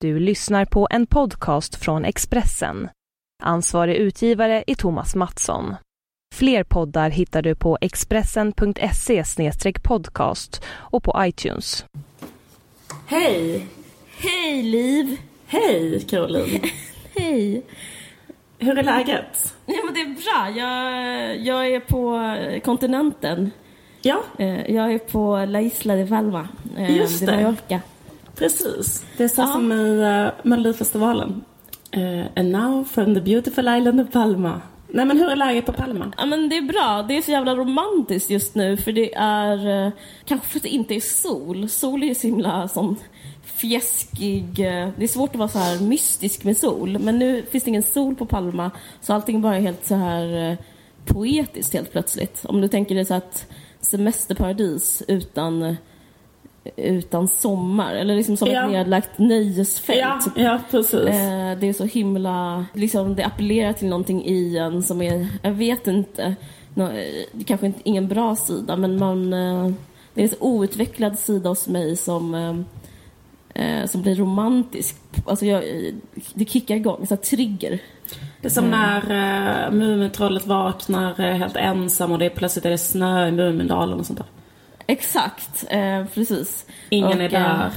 Du lyssnar på en podcast från Expressen. Ansvarig utgivare är Thomas Mattsson. Fler poddar hittar du på expressen.se podcast och på iTunes. Hej! Hej Liv! Hej Caroline! Hej! Hur är läget? Ja men det är bra. Jag, jag är på kontinenten. Ja, Eh, Jag är på La Isla de Palma. eh, Just de det. Mallorca. Precis. Det är så Ja. som i uh, Melodifestivalen. Uh, and now from the beautiful island of Palma. Nej men hur är läget på Palma? Ja men det är bra. Det är så jävla romantiskt just nu för det är eh, kanske för att det inte är sol. Sol är ju så himla sån fjäskig. Det är svårt att vara så här mystisk med sol. Men nu finns det ingen sol på Palma så allting bara är helt så här poetiskt helt plötsligt. Om du tänker dig så att semesterparadis utan utan sommar, eller liksom som Ja. ett nedlagt nöjesfält. Ja, ja precis. Eh, det är så himla, liksom det appellerar till någonting i en som är, jag vet inte, nå, eh, kanske inte ingen bra sida men man, eh, det är en så outvecklad sida hos mig som, eh, eh, som blir romantisk. Alltså jag, eh, det kickar igång, så trigger. Det är som när uh, Mumintrollet vaknar helt ensam och det är plötsligt är det snö i Mumindalen och sånt där. Exakt, eh, precis. Ingen Och, är där. eh,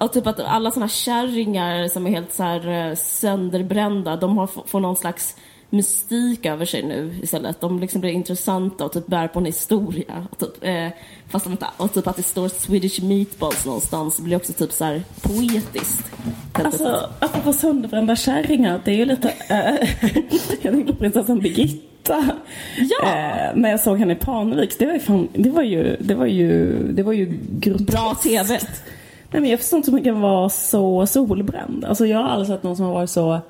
Ja, typ att alla såna kärringar som är helt så här eh, sönderbrända, de har, får någon slags mystik över sig nu istället. De liksom blir intressanta och typ bär på en historia. Och typ, eh, fast de inte, och typ att det står Swedish meatballs någonstans blir också typ så här poetiskt. Alltså, apropå sönderbrända kärringar, det är ju lite... eh, jag tänkte på prinsessan Birgitta. Ja. Eh, när jag såg henne i Parneviks, det var ju fan, det var ju, det var ju, det var ju groteskt. Bra TV. Nej men jag förstår inte hur man kan vara så solbränd. Alltså jag har aldrig sett någon som har varit så...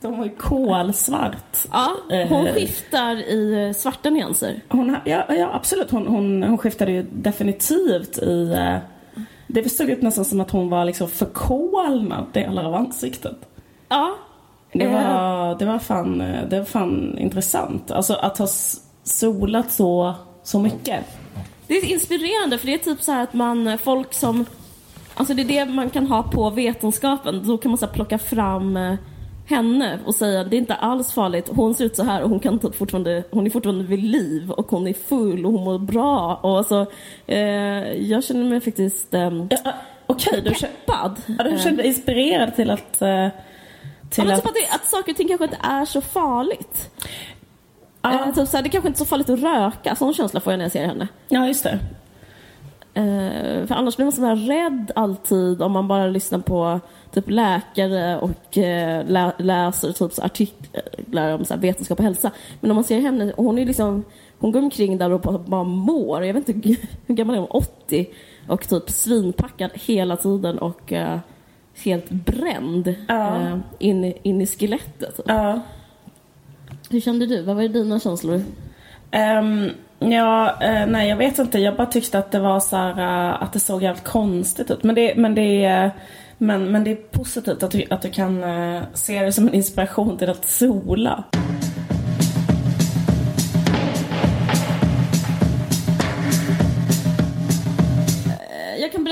De var ju kolsvart. Ja, hon Eh. skiftar i svarta nyanser. Hon, ja, ja absolut, hon, hon, hon skiftade ju definitivt i... Eh, det såg ut nästan som att hon var liksom förkolnad delar av ansiktet. Ja. Det var, det var, fan, det var fan intressant. Alltså att ha solat så, så mycket. Det är inspirerande för det är typ så här att man, folk som, alltså det är det man kan ha på vetenskapen. Då kan man så plocka fram eh, henne och säga det är inte alls farligt. Hon ser ut så här och hon kan typ fortfarande, hon är fortfarande vid liv och hon är full och hon mår bra. Och alltså, eh, jag känner mig faktiskt eh, Ja, eh, Okej, du, känner, peppad. ja, du kände dig inspirerad till att... eh, Till att typ att, det, att saker och ting kanske inte är så farligt. ja, Eh, typ så här, det kanske inte är så farligt att röka. Sån känsla får jag när jag ser henne. ja, just det. Eh, för annars blir man så här rädd alltid om man bara lyssnar på typ läkare och lä läser typ så artiklar om så vetenskap och hälsa. Men om man ser henne, hon är liksom, hon går omkring där och bara, mår. Jag vet inte hur gammal är hon? 80? Och typ svinpackad hela tiden och eh, helt bränd Ja. eh, in, i- in i skelettet. Ja. Hur kände du? Vad var dina känslor? Ehm, ja, eh, nej jag vet inte. Jag bara tyckte att det var så här, eh, att det såg jävligt konstigt ut. Men det, men det, är, men, men det är positivt att du, att du kan se det som en inspiration till att sola.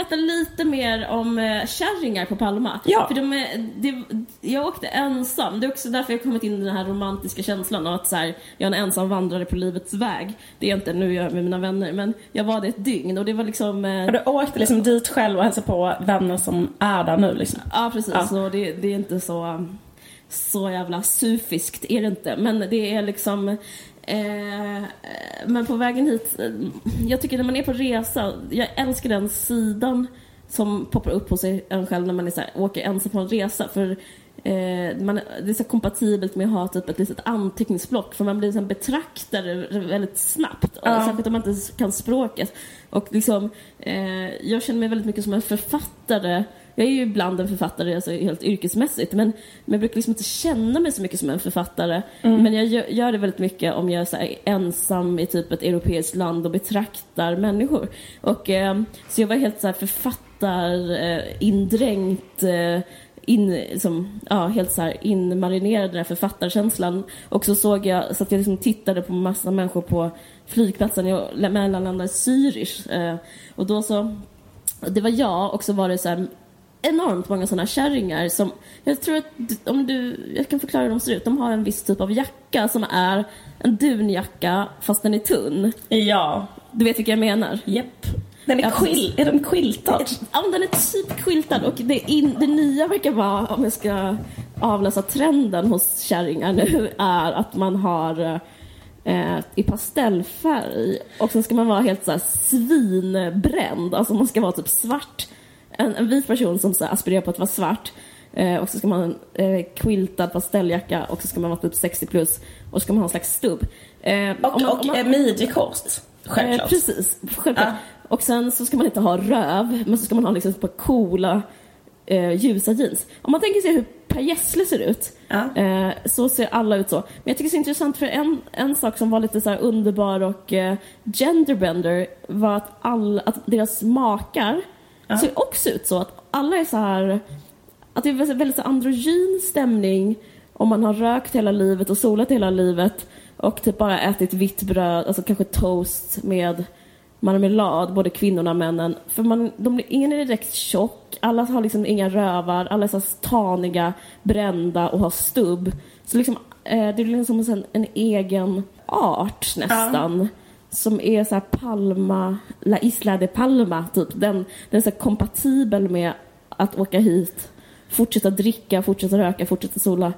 Berätta lite mer om eh, kärringar på Palma. Ja. För de är, det, jag åkte ensam. Det är också därför jag kommit in i den här romantiska känslan av att så här, jag är en ensam vandrare på livets väg. Det är inte nu jag är med mina vänner, men jag var det ett dygn och det var liksom... Eh, Och du åkte liksom dit själv och hälsade på vänner som är där nu liksom. Ja, precis. Ja. Så det, det är inte så, så jävla sufiskt, är det inte. Men det är liksom... Eh, men på vägen hit, eh, jag tycker när man är på resa, jag älskar den sidan som poppar upp hos en själv när man är så här, åker ensam på en resa. För eh, man, det är så kompatibelt med att ha typ ett litet anteckningsblock för man blir så här betraktare väldigt snabbt. Ja. Särskilt om man inte kan språket. Och liksom, eh, jag känner mig väldigt mycket som en författare. Jag är ju ibland en författare, alltså helt yrkesmässigt, men, men jag brukar liksom inte känna mig så mycket som en författare. Men jag gör, gör det väldigt mycket om jag är ensam i typ ett europeiskt land och betraktar människor. Och, eh, så jag var helt så här författar, eh, eh, in, som, ja, helt så här inmarinerad den här författarkänslan. Och så såg jag, så att jag liksom tittade på massa människor på flygplatsen, jag mellanlandade i Zürich. Eh, och då så, det var jag och så var det så här enormt många sådana kärringar som, jag tror att om du, jag kan förklara hur de ser ut. De har en viss typ av jacka som är en dunjacka fast den är tunn. Ja, Du vet vilka jag menar? japp. Den är, precis. är den quiltad? Ja, den är typ skyltad och det, in, det nya verkar vara, om jag ska avläsa trenden hos kärringar nu, är att man har eh, i pastellfärg och sen ska man vara helt så här svinbränd, alltså man ska vara typ svart. En, en vit person som så aspirerar på att vara svart eh, och så ska man ha en eh, quiltad pastelljacka och så ska man vara typ 60 plus och så ska man ha en slags stubb. Eh, Och, om man- och om man- eh, midjekort. Självklart. Eh, precis, självklart. Ja. Och sen så ska man inte ha röv, men så ska man ha liksom ett par coola eh, ljusa jeans. Om man tänker sig hur Per Gessle ser ut, Ja. så ser alla ut så. Men jag tycker det är så intressant för en, en sak som var lite så underbar och genderbender var att, all, att deras makar Ja. ser också ut så. Att alla är så här att det är väldigt, så androgyn stämning om man har rökt hela livet och solat hela livet och typ bara ätit vitt bröd, alltså kanske toast med marmelad, både kvinnorna och männen. För man, de, ingen är direkt tjock, alla har liksom inga rövar, alla är så taniga, brända och har stubb. Så liksom, eh, det är liksom en, en egen art nästan. Som är så här Palma, La Isla de Palma, typ. Den, den är så kompatibel med att åka hit, fortsätta dricka, fortsätta röka, fortsätta sola.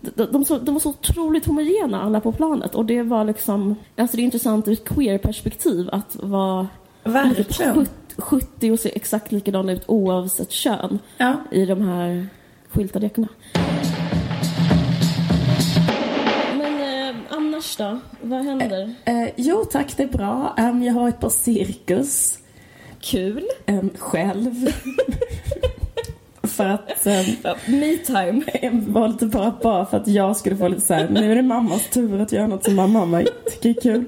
De, de, de var så otroligt homogena alla på planet och det var liksom, alltså det är intressant ur ett queer-perspektiv att vara Verkligen. 70, 70 och se exakt likadan ut oavsett kön Ja. i de här skyltade jackorna. Annars då? Vad händer? Eh, jo tack, det är bra. Em, jag har varit på cirkus Kul. em, själv. för att um, Me-time. var lite bara, bara för att jag skulle få lite så här, nu är det mammas tur att göra något som mamma tycker är kul.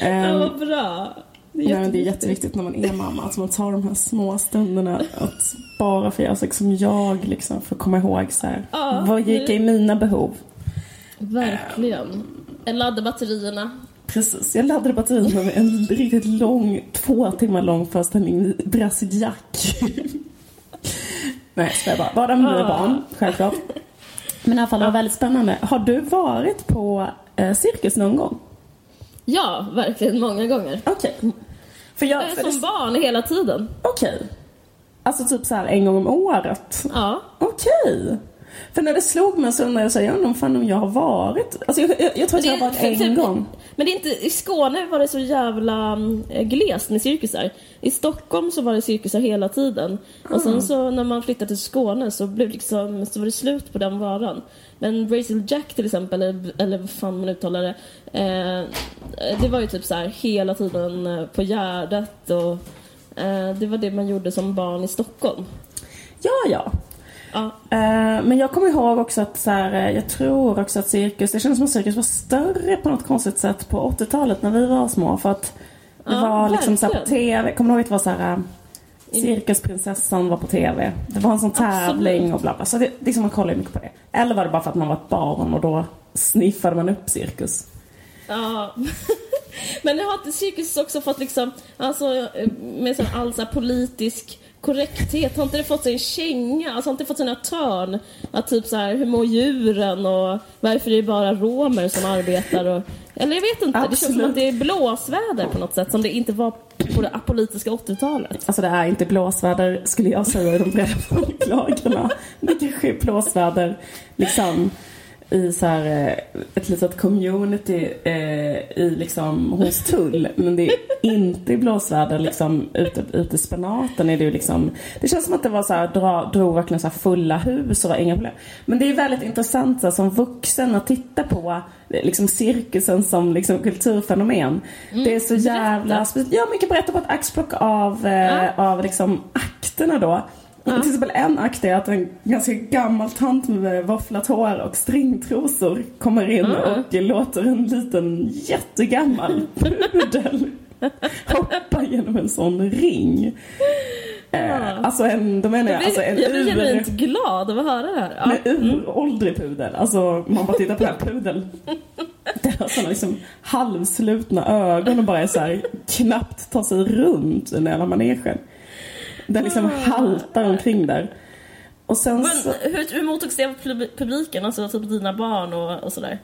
Ja, Em, vad bra. Det är Ja, men det är jätteviktigt. när man är mamma att man tar de här små stunderna att bara få göra saker som jag liksom får komma ihåg så här. Ja, vad gick är mina behov? Verkligen. Jag laddar batterierna. Precis, jag laddade batterierna med en riktigt lång, två timmar lång föreställning i Brasiliack. Nej, så jag bara. Bara med Ah. barn, självklart. Men i alla fall, det var väldigt spännande. Har du varit på eh, cirkus någon gång? Ja, verkligen många gånger. Okej. För jag, Jag är för som det, barn hela tiden. okej. Alltså typ så här en gång om året? Ja. Okej. För när det slog mig så undrade jag så här, jag undrar om fan om jag har varit. Alltså jag, jag, jag tror att jag har varit en för- gång. Men det är inte, i Skåne var det så jävla mm, glest med cirkusar. I Stockholm så var det cirkusar hela tiden. Och Ah. sen så när man flyttade till Skåne så, blev liksom, så var det slut på den varan. Men Brazil Jack till exempel, eller, eller vad fan man uttalar det. Eh, det var ju typ så här hela tiden eh, på Gärdet och eh, det var det man gjorde som barn i Stockholm. Ja, ja. Ja. Eh, men jag kommer ihåg också att så här, eh, jag tror också att cirkus, det känns som att cirkus var större på något konstigt sätt på 80-talet när vi var små. För att det Ja, var liksom så här på. TV, kommer du ihåg att det var så här eh, Cirkusprinsessan var på TV. Det var en sån tävling Absolut. och bla bla. Så det, liksom man kollade ju mycket på det. Eller var det bara för att man var ett barn och då sniffade man upp cirkus? Ja. Men jag har cirkus också fått liksom, alltså med all så politisk korrekthet, har inte det fått sig en känga? Alltså har inte det fått sina törn? Att typ så här, hur mår djuren och varför är det bara romer som arbetar och eller jag vet inte, det känns som Absolut. att det är blåsväder på något sätt som det inte var på det apolitiska 80-talet. Alltså det är inte blåsväder skulle jag säga i de breda folklagren. Det kanske är blåsväder liksom i så här, eh, ett litet community eh, i liksom hos Tull. Men det är inte i blåsväder liksom ute, ute i spenaten är det liksom. Det känns som att det var så här, dra, drog verkligen så fulla hus och var inga problem. Men det är väldigt intressant så här, som vuxen att titta på eh, liksom cirkusen som liksom kulturfenomen. Det är så jävla speciellt. Ja, mycket berätta på ett axplock av, eh, av liksom akterna då. Till exempel en akt är att en ganska gammal tant med våfflat hår och stringtrosor kommer in och låter en liten jättegammal pudel hoppa genom en sån ring. Eh, alltså en, då menar jag, alltså en jag blir genuint glad av att höra det här. Ja. men uråldrig pudel. Alltså man bara tittar på den här pudeln. Den har såna liksom halvslutna ögon och bara är så här, knappt tar sig runt den hela manegen. Den liksom haltar omkring där. Och sen Men så, hur, hur mottogs det av pub- publiken? Alltså typ dina barn och, och sådär?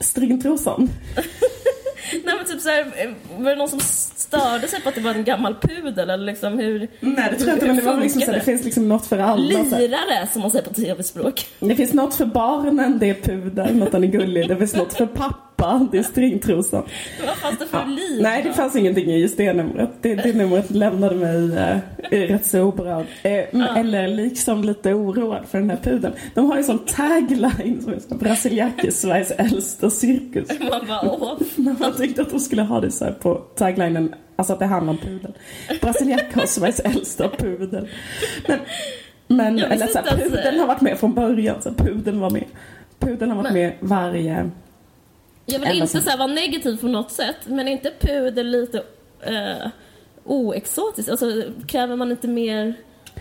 stringtrosan. Nej men typ såhär, var det någon som störde sig på att det var en gammal pudel eller liksom hur? Nej det tror jag inte, men det var liksom så funkar här, det finns liksom något för alla. Lirare som man säger på tv-språk. Det finns något för barnen, det är pudeln, något den är gullig. Det finns något för pappa, det är stringtrosan. Vad fanns det för lir? Nej, det fanns ingenting i just det numret. Det, det numret lämnade mig eh, rätt så oberörd. Eh, Eller liksom lite oroad för den här pudeln. De har ju sån tagline som är så Brasiliake, Sveriges äldsta cirkus. Man bara åh. Man tyckte att de skulle ha det så på taglinen, alltså att det handlar om pudel. Brasiliaka har Sveriges äldsta pudel. Men, men eller så här, det. pudeln har varit med från början, så pudeln var med. Pudeln har varit Men- med varje... Jag vill inte så vara negativ på något sätt, men är inte pudel lite eh, oexotiskt? Alltså kräver man inte mer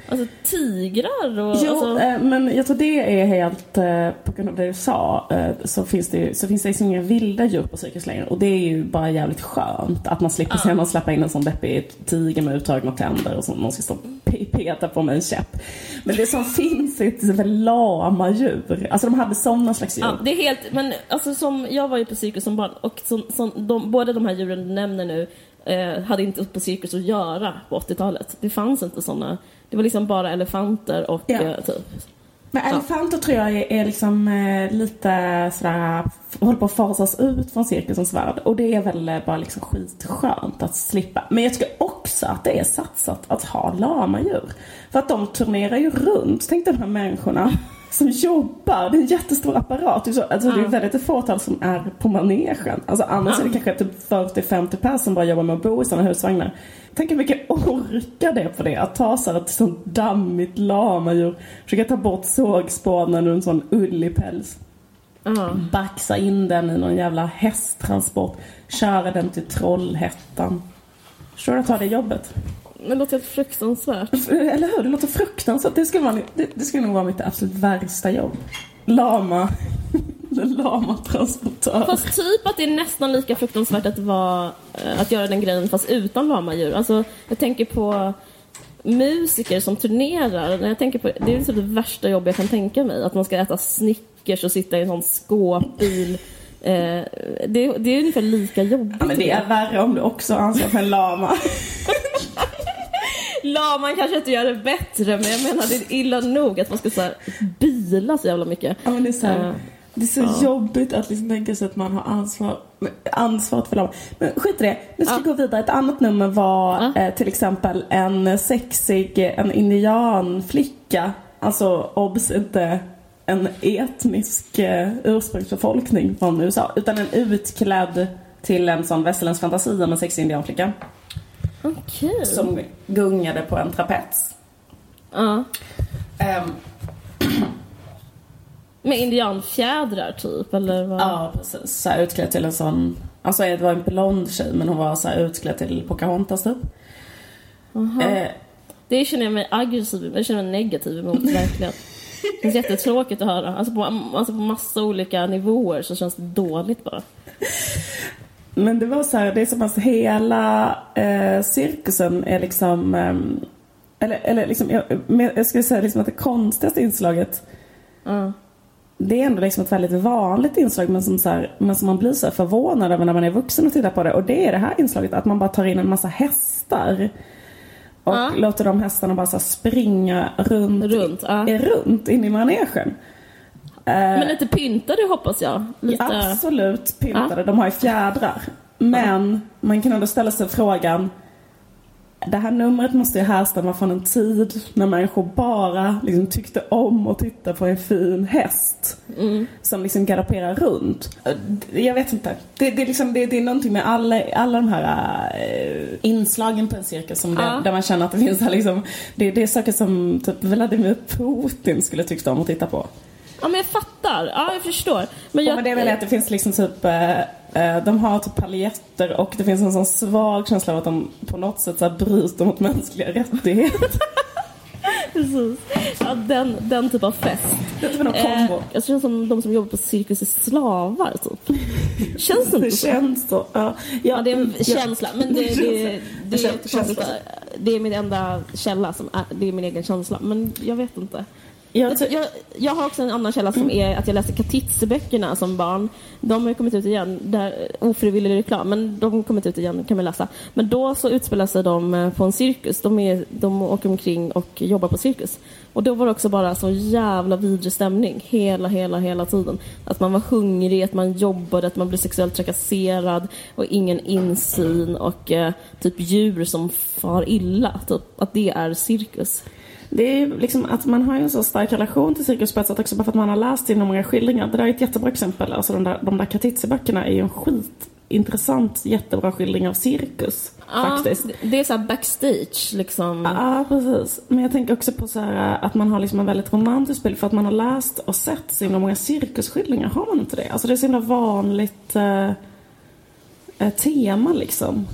alltså, tigrar och... Jo, alltså, eh, men jag tror det är helt, eh, på grund av det du sa, eh, så finns det ju så finns det liksom inga vilda djur på cirkus längre. Och det är ju bara jävligt skönt att man slipper se någon släppa in en sån deppig tiger med utdragna tänder och som någon ska stå och pe- peta på med en käpp. Men det som finns är till exempel lama djur. Alltså de hade sådana slags djur. Ja, det är helt, men alltså som, jag var ju på cirkus som barn och som, som de, båda de här djuren du nämner nu eh, hade inte på cirkus att göra på 80-talet. Det fanns inte sådana. Det var liksom bara elefanter och Ja. eh, typ. Men elefanter tror jag är, är liksom eh, lite sådär, håller på att fasas ut från cirkusens värld. Och det är väl eh, bara liksom skitskönt att slippa. Men jag tycker också att det är satsat att ha lamadjur. För att de turnerar ju runt. Tänk de här människorna som jobbar. Det är en jättestor apparat. Så, alltså, det är väldigt fåtal som är på manegen. Alltså, annars är det kanske typ 40-50 personer som bara jobbar med att bo i sådana husvagnar. Tänk hur mycket orkar det på det? Att ta sig ett sånt dammigt lamadjur, försöka ta bort sågspånen ur en sån ullig päls. Ja. Baxa in den i någon jävla hästtransport, köra den till Trollhättan. Förstår du att ha det jobbet? Det låter helt fruktansvärt. Eller hur? Det låter fruktansvärt. Det skulle, vara, det, det skulle nog vara mitt absolut värsta jobb. Lama. Lama transportör. Fast typ att det är nästan lika fruktansvärt att, vara, eh, att göra den grejen fast utan lamadjur. Alltså, jag tänker på musiker som turnerar. När jag tänker på, det är typ det värsta jobb jag kan tänka mig. Att man ska äta Snickers och sitta i en sån skåpbil. Eh, det, det är ungefär lika jobbigt. Ja, men det är värre om du också ansvarar för en lama. Laman kanske inte gör det bättre, men jag menar det är illa nog att man ska så här, bila så jävla mycket. Ja, men det är så, här, Ja. det är så jobbigt att liksom tänka sig att man har ansvar, ansvaret för lama. Men skit i det. Nu ska Ja. vi gå vidare. Ett annat nummer var Ja. eh, till exempel en sexig, en indianflicka. Alltså obs inte en etnisk eh, ursprungsbefolkning från USA. Utan en utklädd till en sån västerländsk fantasi om en sexig indianflicka. Okej. Som gungade på en trapets. Ja. Ehm, Med indianfjädrar typ, eller vad? Ja, precis. Så här utklädd till en sån... Alltså det var en blond tjej men hon var så här utklädd till Pocahontas typ. Eh, Det känner jag mig aggressiv det känner jag mig negativ emot, verkligen. Det känns jättetråkigt att höra. Alltså på, alltså på massa olika nivåer så känns det dåligt bara. Men det var så här, det är som att hela eh, cirkusen är liksom... ehm, eller, eller liksom, jag, jag skulle säga liksom att det konstigaste inslaget Ja. det är ändå liksom ett väldigt vanligt inslag men som, så här, men som man blir så förvånad över när man är vuxen och tittar på det. Och det är det här inslaget att man bara tar in en massa hästar. Och Ja. låter de hästarna bara så springa runt, Runt, eh, runt in i manegen. Men lite pyntade hoppas jag. Lite... Absolut pyntade, de har ju fjädrar. Men man kan ändå ställa sig frågan det här numret måste ju härstamma från en tid när människor bara liksom tyckte om att titta på en fin häst som liksom galopperar runt. Jag vet inte. Det, det, är, liksom, det, det är någonting med alla, alla de här äh, inslagen på en cirkus som det, Ja. där man känner att det finns här liksom, det, det är saker som typ Vladimir Putin skulle tyckt om att titta på. Ja men jag fattar, ja jag förstår. Men Ja, jag... men det är väl att det finns liksom typ, eh, eh, de har typ paljetter och det finns en sån svag känsla av att de på något sätt så här bryter mot mänskliga rättigheter. Precis. Ja, den, den typ av fest. Det är typ en kombo. Eh, jag känns som de som jobbar på cirkus är slavar, typ. Känns det inte Det så? känns så. Ja, Ja, det är en ja. känsla. Men det, det, det, Det. Det är min enda källa. Som är, det är min egen känsla. Men jag vet inte. Jag Jag, jag, har också en annan källa som är att jag läste Katitze-böckerna som barn. De har kommit ut igen, där, ofrivillig reklam, men de har kommit ut igen, kan man läsa. Men då så utspelar sig de eh, på en cirkus. De, är, de åker omkring och jobbar på cirkus. Och då var det också bara så jävla vidrig stämning hela, hela, hela tiden. Att man var hungrig, att man jobbade, att man blev sexuellt trakasserad och ingen insyn och eh, typ djur som far illa. Typ. Att det är cirkus. Det är liksom att man har en så stark relation till cirkus på ett sätt också bara för att man har läst inom många skildringar. Det där är ett jättebra exempel. Alltså de där, de där Katitze-böckerna är ju en skitintressant, jättebra skildring av cirkus. Faktiskt. Ja, det- det är så här backstage liksom. Ja, precis. Men jag tänker också på så här att man har liksom en väldigt romantisk bild för att man har läst och sett så himla många cirkusskildringar. Har man inte det? Alltså det är så himla vanligt eh, tema liksom.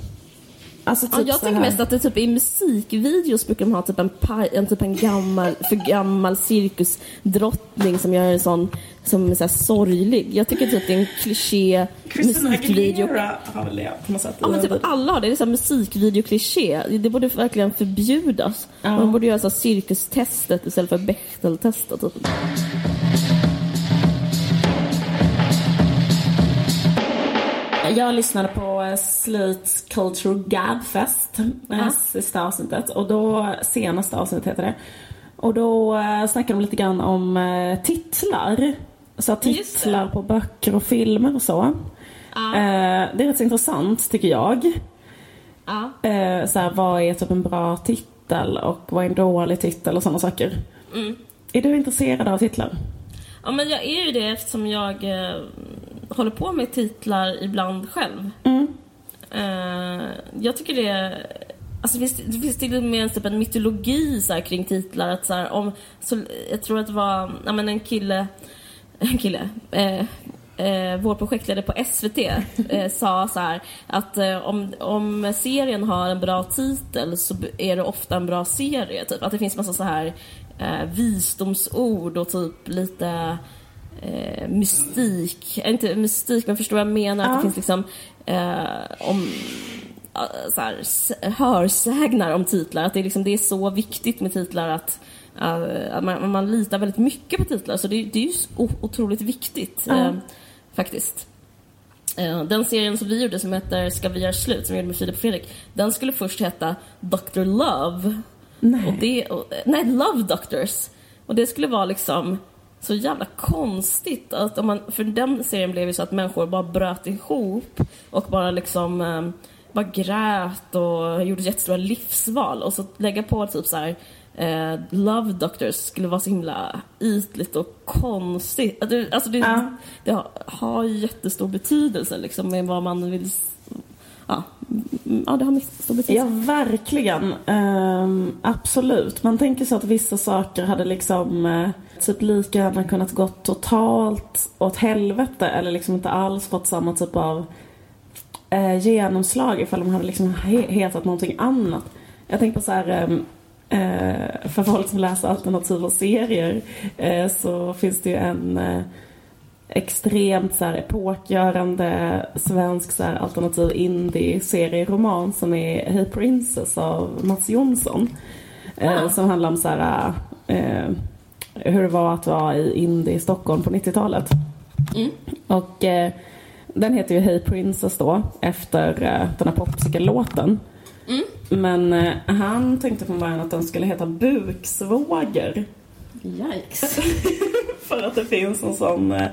Alltså Ja, typ jag så tänker mest att det typ i musikvideos brukar de ha typ en, paj, en, typ en gammal, för gammal cirkusdrottning som gör en sån som är så här sorglig. Jag tycker typ det är en kliché Christina musikvideo. Aguilera har väl det på något sätt. Ja men typ alla har det, det är musikvideokliché. Det borde verkligen förbjudas. Ja. Man borde göra så här cirkustestet istället för Bechteltestet. Typ. Jag lyssnade på eh, Slits Culture Gabfest, eh, Ja. sista avsnittet. Och då, senaste avsnittet heter det. Och då eh, snackade de lite grann om titlar. Så titlar på böcker och filmer och så. Ja. Det är rätt så intressant tycker jag. Ja. Så här, vad är typ en bra titel och vad är en dålig titel och sådana saker. Mm. Är du intresserad av titlar? ja men jag är ju det eftersom jag håller på med titlar ibland själv. Mm. Eh, jag tycker det... Alltså det finns, det finns till och med en, typ en mytologi så här, kring titlar. Att, så här, om, så, jag tror att det var ja, men en kille... En kille. Eh, eh, vår projektledare på SVT eh, sa så här att eh, om, om serien har en bra titel så är det ofta en bra serie. Typ. Att det finns massa så här eh, visdomsord och typ lite eh, mystik. Eh, Inte mystik, men förstår vad jag menar? Att Ja. det finns liksom eh, om eh, så här, hörsägnar om titlar. Att det är, liksom, det är så viktigt med titlar att, eh, att man, man litar väldigt mycket på titlar. Så det, det är ju otroligt viktigt Ja. eh, faktiskt. Eh, Den serien som vi gjorde som heter Ska vi göra slut, som vi gjorde med Filip och Fredrik, den skulle först heta Dr. Love. Nej. Och det, och, nej, Love Doctors. Och det skulle vara liksom så jävla konstigt. Att om man, för den serien blev ju så att människor bara bröt ihop och bara liksom eh, bara grät och gjorde jättestora livsval. Och så lägga på typ så här eh, Love Doctors skulle vara så himla ytligt och konstigt. Alltså det, Ja. det har, har jättestor betydelse liksom med vad man vill... Ja, mm, ja det har stor betydelse. Ja, verkligen. Ehm, absolut. Man tänker så att vissa saker hade liksom eh, typ lika gärna kunnat gått totalt åt helvete eller liksom inte alls fått samma typ av eh, genomslag ifall de hade liksom he- hetat någonting annat. Jag tänker på så här ehm, eh, för folk som läser alternativa serier eh, så finns det ju en eh, extremt så här, epokgörande svensk så här, alternativ indie-serieroman som är Hey Princess av Mats Jonsson. Eh, Ah. som handlar om så här, hur det var att vara i indie i Stockholm på 90-talet. Mm. Och eh, den heter ju Hey Princess då, efter eh, den här popsicle-låten. Mm. Men eh, han tänkte från början att den skulle heta Buksvåger. Yikes. För att det finns en sån... eh,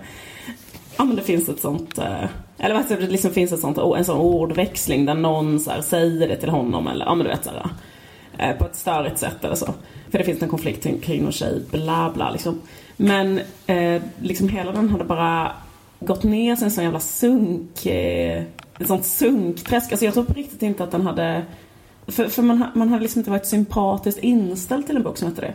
Ja men det finns ett sånt... eh, Eller vad det, liksom finns ett sånt, en sån ordväxling där någon så här, säger det till honom eller ja men du vet såhär. Eh, på ett störigt sätt eller så. För det finns en konflikt kring- någon tjej, bla bla liksom. Men eh, liksom hela den hade bara gått ner sig en sån jävla sunk... Eh, ett sånt sunkträsk. Alltså jag tror på riktigt inte att den hade... För, för man, man hade liksom inte varit sympatiskt inställd till en bok som hette det.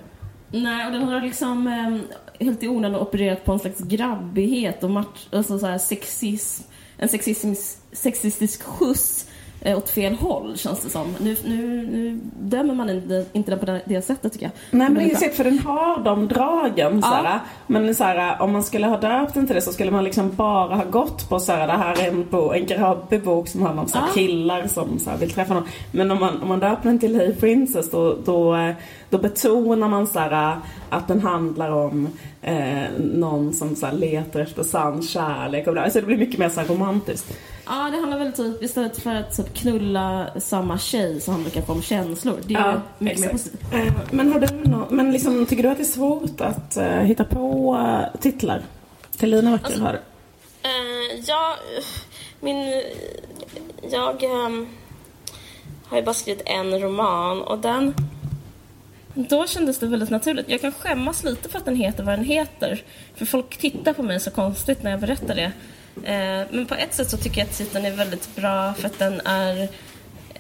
Nej, och den har liksom eh, helt i onödan opererat på en slags grabbighet och match, alltså så här sexism, en sexistisk, sexistisk skjuts åt fel håll känns det som. Nu, nu, nu dömer man inte, inte den på det, det sättet tycker jag. Nej men det är säkert för den har de dragen. Ja. Såhär. Men såhär, om man skulle ha döpt den till det så skulle man liksom bara ha gått på såhär, det här är en, bo, en grabbig-bok som handlar om såhär, Ja. killar som såhär, vill träffa någon. Men om man, om man döper den till Hey Princess då, då, eh, då betonar man såhär, att den handlar om eh, någon som såhär, letar efter sann kärlek och bla. Så det blir mycket mer såhär, romantiskt. Ja, det handlar väl typ, istället för att typ, knulla samma tjej så handlar det kanske om känslor. Det är Ja, ju mycket mer positivt. Eh, Men, har du nå- men liksom, tycker du att det är svårt att eh, hitta på eh, titlar? Till Lina Wacker Alltså- har du. Eh, ja, min... Jag ehm, har ju bara skrivit en roman och den... Då kändes det väldigt naturligt. Jag kan skämmas lite för att den heter vad den heter. För folk tittar på mig så konstigt när jag berättar det. Eh, men på ett sätt så tycker jag att titeln är väldigt bra för att den är...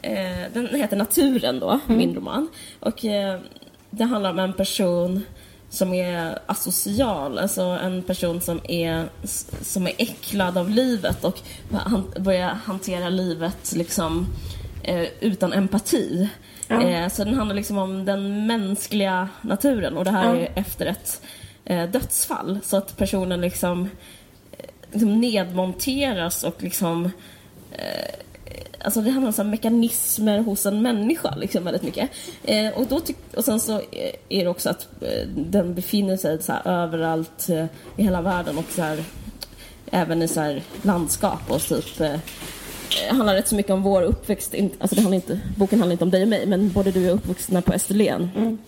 Eh, den heter Naturen då, min roman. Och eh, det handlar om en person som är asocial, alltså en person som är, som är äcklad av livet och han börjar hantera livet liksom eh, utan empati. Ja. Eh, så den handlar liksom om den mänskliga naturen och det här Ja. är efter ett eh, dödsfall. Så att personen liksom, liksom nedmonteras och liksom eh, Alltså det handlar om så mekanismer hos en människa liksom väldigt mycket. Eh, och, då tyck- och sen så eh, är det också att eh, den befinner sig så här överallt eh, i hela världen och så här, även i så här landskap och typ eh, det handlar rätt så mycket om vår uppväxt. Alltså det handlar inte, boken handlar inte om dig och mig, men både du och jag är uppvuxna på Österlen. Mm.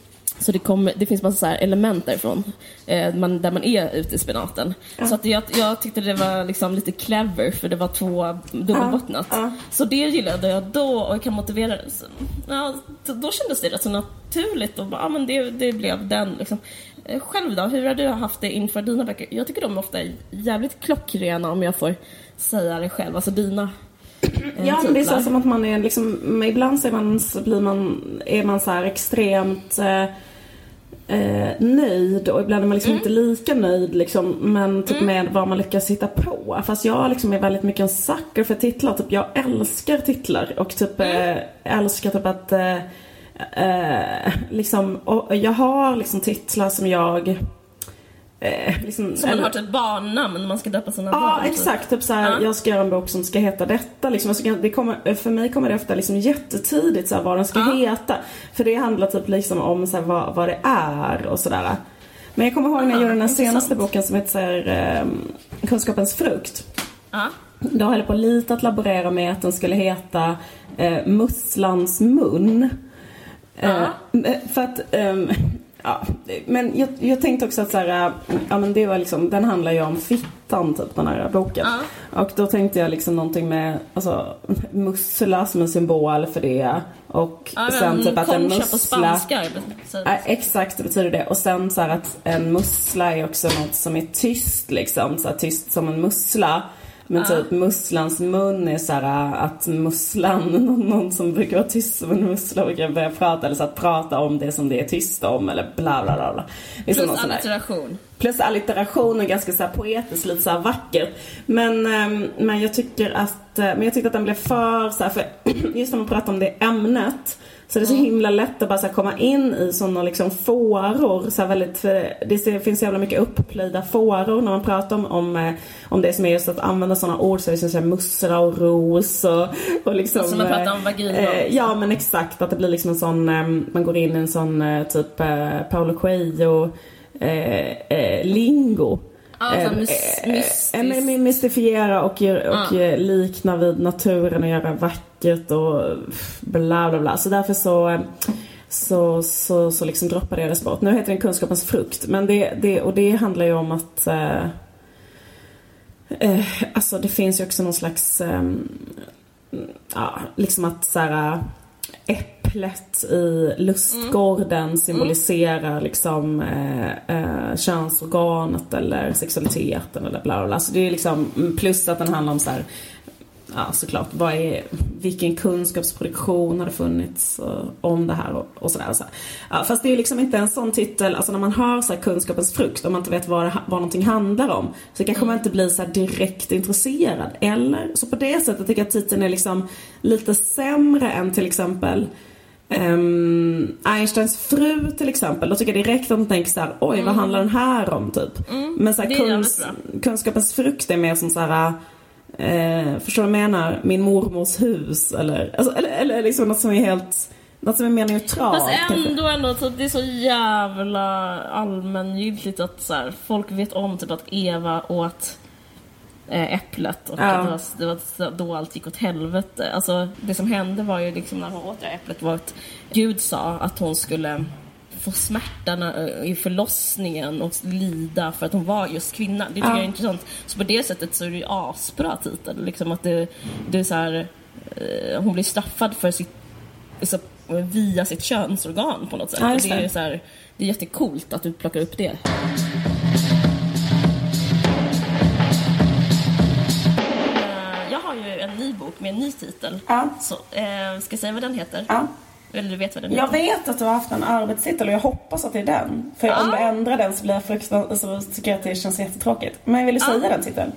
Så det, kommer, det finns massa element därifrån, eh, man, där man är ute i spenaten. Så att jag, jag tyckte det var liksom lite clever, för det var två dubbelbottnat. Ja, ja. Så det gillade jag då och jag kan motivera det. Så, ja, då, kändes det rätt så naturligt och bara, ja, men det, det blev den. Liksom. Eh, Själv då, hur har du haft det inför dina böcker? Jag tycker de ofta är jävligt klockrena om jag får säga det själv. Alltså dina eh, Ja, men det är så som att man är liksom, ibland så är man, så blir man, är man så extremt eh, eh, nöjd och ibland är man liksom inte lika nöjd liksom, men typ med vad man lyckas hitta på. Fast jag liksom är väldigt mycket en sucker för titlar. Typ jag älskar titlar och typ eh, älskar typ att eh, eh, liksom, och jag har liksom titlar som jag eh, liksom, Som man har typ barnnamn när man ska döpa sina Ja barn. typ. exakt, typ såhär, Ja. jag ska göra en bok som ska heta detta liksom. Alltså, det kommer, för mig kommer det ofta liksom jättetidigt såhär, vad den ska Ja. heta. För det handlar typ liksom om såhär, vad, vad det är och sådär. Men jag kommer ihåg när jag gjorde den här senaste boken som heter såhär, eh, Kunskapens frukt. Ja. Då höll jag på lite att laborera med att den skulle heta eh, Musslans mun. Eh, för att, ehm, ja, men jag, jag tänkte också att så här, äh, ja men det var liksom, den handlar ju om fittan typ den här boken. Och då tänkte jag liksom någonting med, alltså mussla som en symbol för det. Och Ja, sen typ att en mussla på spanska. Ja, exakt, det betyder det. Och sen så här att en mussla är också något som är tyst liksom. Så här, tyst som en mussla. Men typ musslans mun är så här att musslan, någon, någon som brukar vara tyst som en mussla brukar börja prata. Eller så att prata om det som det är tyst om. Eller bla bla bla. bla. Plus allitteration. Plus allitteration och ganska så här poetiskt, lite så vackert. Men, ehm, men jag tycker att, eh, men jag tyckte att den blev för så här, för just när man pratar om det ämnet så det är så himla lätt att bara så komma in i sådana liksom fåror. Så väldigt, för det finns så jävla mycket upplöjda fåror när man pratar om, om, eh, om det som är just att använda sådana ord. Är så mussra och ros och, och liksom. Som man pratar eh, om vagina och- eh, Ja men exakt, att det blir liksom en sån, eh, man går in i en sån eh, typ eh, Paolo Coelho eh, eh, lingo. Ja, så Eh, mys- eh, mystisk. eh, mystifiera och, och Ja. eh, likna vid naturen och göra vackert och bla bla bla. Så därför så eh, så, så, så liksom droppade jag det bort. Nu heter den Kunskapens frukt. Men det, det, och det handlar ju om att eh, eh, Alltså det finns ju också någon slags ehm, Ja, liksom att så här äpplet i lustgården symboliserar liksom eh, eh, könsorganet eller sexualiteten eller bla bla bla. Så det är liksom plus att den handlar om så här, ja såklart, vad är, vilken kunskapsproduktion har det funnits och, om det här och, och sådär. Och så ja, fast det är liksom inte en sån titel, alltså när man hör så kunskapens frukt, om man inte vet vad, det, vad någonting handlar om, så kanske man inte blir så direkt intresserad. Eller, så på det sättet tycker jag att titeln är liksom lite sämre än till exempel Um, Einsteins fru till exempel, då tycker jag direkt att man tänker såhär, oj mm. vad handlar den här om typ? Mm, Men så här, kunsk, kunskapens frukt är mer som såhär, eh, förstår du vad jag menar? Min mormors hus eller, alltså, eller, eller liksom något som är helt något som är mer neutralt. Fast ändå, ändå typ, det är så jävla allmängiltigt att så här, folk vet om typ att Eva åt Eh, äpplet och ja. det, var, det var då allt gick åt helvete. Alltså, det som hände var ju liksom när hon åt det äpplet var att Gud sa att hon skulle få smärta i förlossningen och lida för att hon var just kvinna. Det tycker ja. jag är intressant. Så på det sättet så är det ju asbra titel. Liksom att det, det är så här, eh, hon blir straffad för sitt, så, via sitt könsorgan på något sätt. Ja, det. är så här, det är jättekult att du plockar upp det. bok med en ny titel. Ja. Så, eh, ska jag säga vad den heter? Ja. Eller du vet vad den jag heter? Jag vet att du har haft en arbetstitel och jag hoppas att det är den. För ja. om du ändrar den så blir jag fruktansvärt, så tycker jag att det känns jättetråkigt. Men vill du säga ja. den titeln?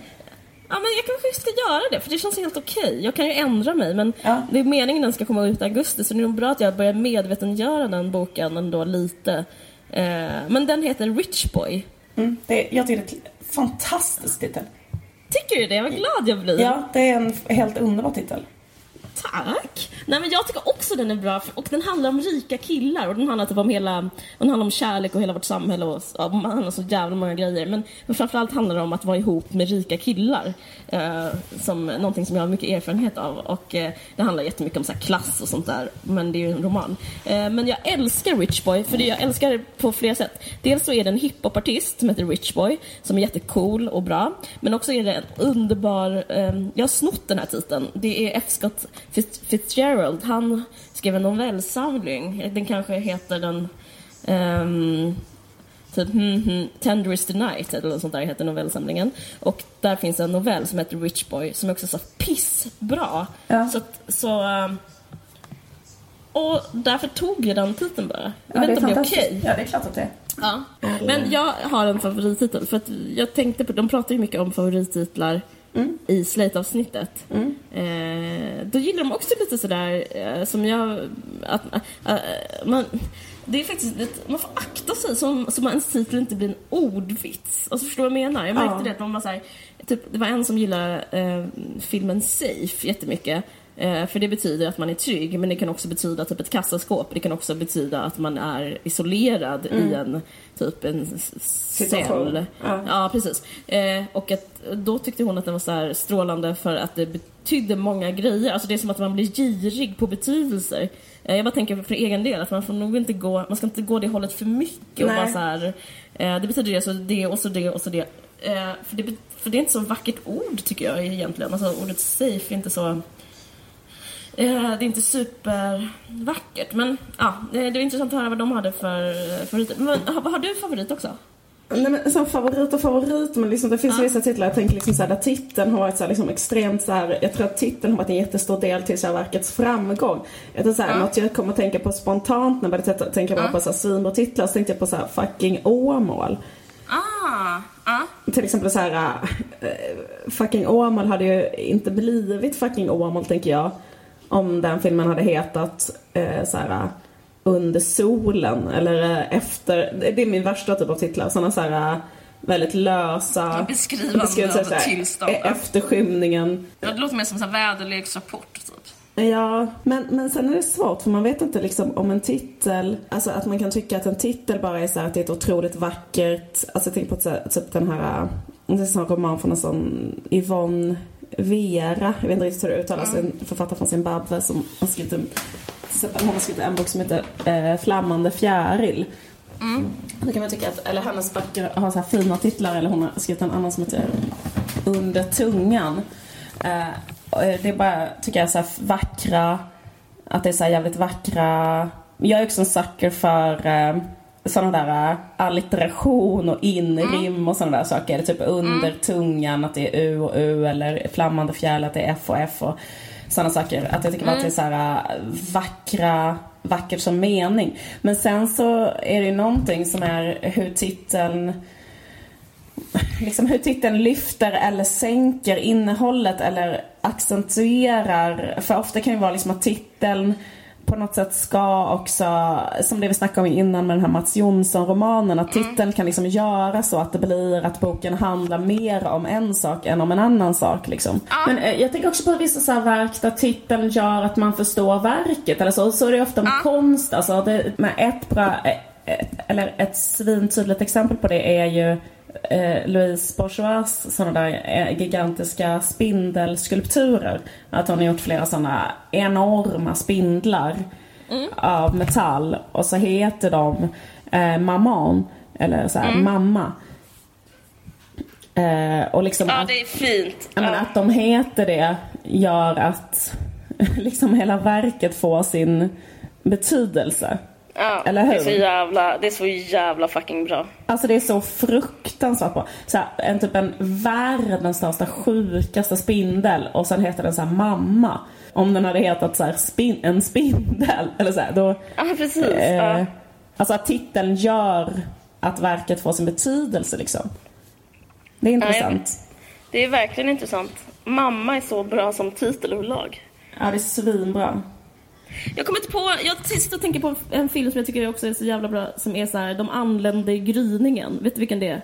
Ja men jag kanske ska göra det för det känns helt okej. Jag kan ju ändra mig men ja. det är meningen att den ska komma ut i augusti så det är nog bra att jag börjar medvetengöra den boken ändå lite. Eh, men den heter Rich Boy. Mm, det, jag tycker det är en fantastisk titel. Tycker du det? Vad glad jag blir. Ja, det är en helt underbar titel. Tack! Nej men jag tycker också den är bra och den handlar om rika killar och den handlar typ om hela, den handlar om kärlek och hela vårt samhälle och ja, man handlar så jävla många grejer men, men framförallt handlar det om att vara ihop med rika killar eh, som någonting som jag har mycket erfarenhet av och eh, det handlar jättemycket om så klass och sånt där men det är ju en roman. Eh, men jag älskar Rich Boy för det jag älskar på flera sätt. Dels så är det en hiphopartist som heter Rich Boy som är jättecool och bra men också är det en underbar, eh, jag har snott den här titeln, det är F. Scott Fitzgerald, han skrev en novellsamling. Den kanske heter den um, typ hmm, hmm, Tender is the night eller något sånt där heter novellsamlingen. Och där finns en novell som heter Rich Boy som är också så pissbra. Ja. Så, så um, och därför tog jag den titeln bara. Jag ja, vet inte om det är okej. Okay. Ja, det är klart att det är. Ja. Men jag har en favorittitel för att jag tänkte på, de pratar ju mycket om favorittitlar mm. i Slate-avsnittet. Mm. Eh, då gillar de också lite sådär eh, som jag... Att, äh, man, det är faktiskt man får akta sig så, så ens titel inte blir en ordvits. Alltså förstår du vad jag menar? Jag märkte ja. det att man var såhär, typ, det var en som gillade eh, filmen Safe jättemycket. Eh, för det betyder att man är trygg, men det kan också betyda typ ett kassaskåp. Det kan också betyda att man är isolerad mm. i en typ en cell. Ja. ja, precis. Eh, och att, då tyckte hon att den var så strålande för att det betydde många grejer. Alltså det är som att man blir girig på betydelser. Eh, jag bara tänker för egen del att man får nog inte gå, man ska inte gå det hållet för mycket och bara så här, det betyder det, så det och så det och så det. För det. För det är inte så vackert ord tycker jag egentligen. Alltså ordet safe är inte så det är inte supervackert men ja, det är intressant att höra vad de hade för favoriter. Men har, har du favorit också? Nej, men som favorit och favorit, men liksom, det finns ja. vissa titlar jag tänker liksom så här, där titeln har varit så här, liksom extremt så här, jag tror att titeln har varit en jättestor del till så här, verkets framgång. Jag tror så här, ja. något jag kommer att tänka på spontant när jag började tänka ja. på så här, svinbra titlar så tänkte jag på så här, fucking Åmål. Ah, ah. Till exempel så här, äh, fucking Åmål hade ju inte blivit fucking Åmål tänker jag om den filmen hade hetat eh, så här, Under solen eller eh, efter, det är min värsta typ av titlar. Sådana så här, väldigt lösa beskrivande av tillstånd. Efterskymningen. Ja, det låter mer som en väderleksrapport typ. Ja, men, men sen är det svårt för man vet inte liksom om en titel, alltså att man kan tycka att en titel bara är så här, att det är ett otroligt vackert, alltså jag tänker på typ den här, det är en sån roman från en sån Yvonne Vera, jag vet inte riktigt hur det uttalas, mm. en författare från Zimbabwe som har skrivit en, hon har skrivit en bok som heter eh, Flammande fjäril. Mm. Då kan man tycka att, eller hennes böcker har så här fina titlar eller hon har skrivit en annan som heter Under tungan. Eh, det är bara, tycker jag, så här vackra, att det är så jävligt vackra. Jag är också en sucker för eh, sådana där äh, allitteration och inrim och sådana där saker. Eller typ under tungan att det är U och U eller flammande fjäril att det är F och F och sådana saker. Att jag tycker bara att det är så här äh, vackra, vackert som mening. Men sen så är det ju någonting som är hur titeln liksom hur titeln lyfter eller sänker innehållet eller accentuerar. För ofta kan det vara liksom att titeln på något sätt ska också, som det vi snackade om innan med den här Mats Jonsson-romanen, att titeln mm. kan liksom göra så att det blir att boken handlar mer om en sak än om en annan sak. Liksom. Ah. Men eh, jag tänker också på vissa så verk där titeln gör att man förstår verket. Eller så, så är det ofta med ah. konst. Alltså, det, med ett bra, eh, eh, eller ett svintydligt exempel på det är ju eh, Louise Bourgeois sådana där eh, gigantiska spindelskulpturer. Att hon har gjort flera sådana enorma spindlar mm. av metall. Och så heter de eh, Maman, eller så här, mm. mamma. Eh, och liksom ja, det är fint. Att, ja. att de heter det gör att liksom hela verket får sin betydelse. Ja, Eller hur? Det är, så jävla, det är så jävla fucking bra. Alltså det är så fruktansvärt bra. Så här, en typ en världens största, sjukaste spindel och sen heter den så här mamma. Om den hade hetat så här, spin, en spindel eller så här, då... Ja, precis. Eh, ja. Alltså att titeln gör att verket får sin betydelse liksom. Det är intressant. Ja, det är verkligen intressant. Mamma är så bra som titel överlag. Ja, det är svinbra. Jag kommer inte på, jag sitter och tänker på en film som jag tycker också är så jävla bra som är så här, De anlände i gryningen. Vet du vilken det är?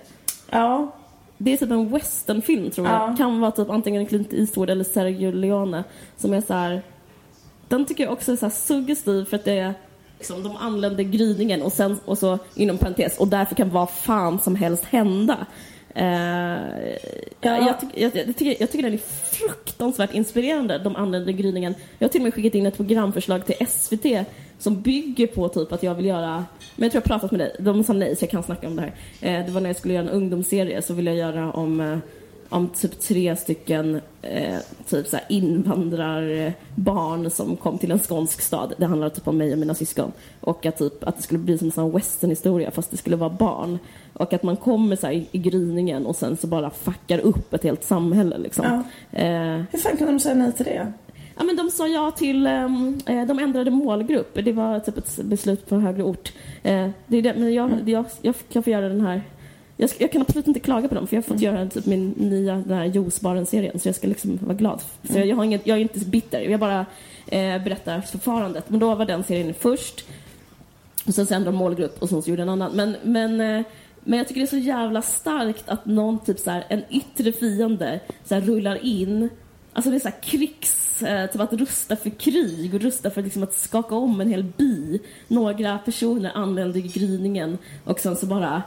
Ja. Det är typ en westernfilm tror jag. Ja. Kan vara typ antingen Clint Eastwood eller Sergio Leone. Som är så här, Den tycker jag också är så här suggestiv för att det är liksom, de anlände gryningen och sen och så inom parentes och därför kan vad fan som helst hända. Uh, ja. jag, jag, jag, tycker, jag tycker den är fruktansvärt inspirerande, de använder gryningen. Jag har till och med skickat in ett programförslag till SVT som bygger på typ att jag vill göra, men jag tror jag pratat med dig, de sa nej så jag kan snacka om det här. Uh, det var när jag skulle göra en ungdomsserie så ville jag göra om uh, om typ tre stycken eh, typ så invandrarbarn som kom till en skånsk stad. Det handlar typ om mig och mina syskon. Och att, typ, att det skulle bli som en westernhistoria fast det skulle vara barn. Och att man kommer så i, i gryningen och sen så bara fuckar upp ett helt samhälle liksom. Ja. Eh, Hur fan kunde de säga nej till det? Ja, men de sa ja till, ehm, eh, de ändrade målgrupp. Det var typ ett beslut på högre ort. Eh, det är det, men jag, jag, jag kan få göra den här jag, jag, kan absolut inte klaga på dem för jag har fått göra typ min nya den här juicebaren-serien så jag ska liksom vara glad. Så jag, jag, har inget, jag är inte bitter, jag bara eh, berättar förfarandet. Men då var den serien först. Och sen ändrade de målgrupp och sen så gjorde en annan. Men, men, eh, men jag tycker det är så jävla starkt att någon typ så här, en yttre fiende så här, rullar in. Alltså det är så här krigs, eh, typ att rusta för krig och rusta för liksom att skaka om en hel by. Några personer anländer gryningen och sen så bara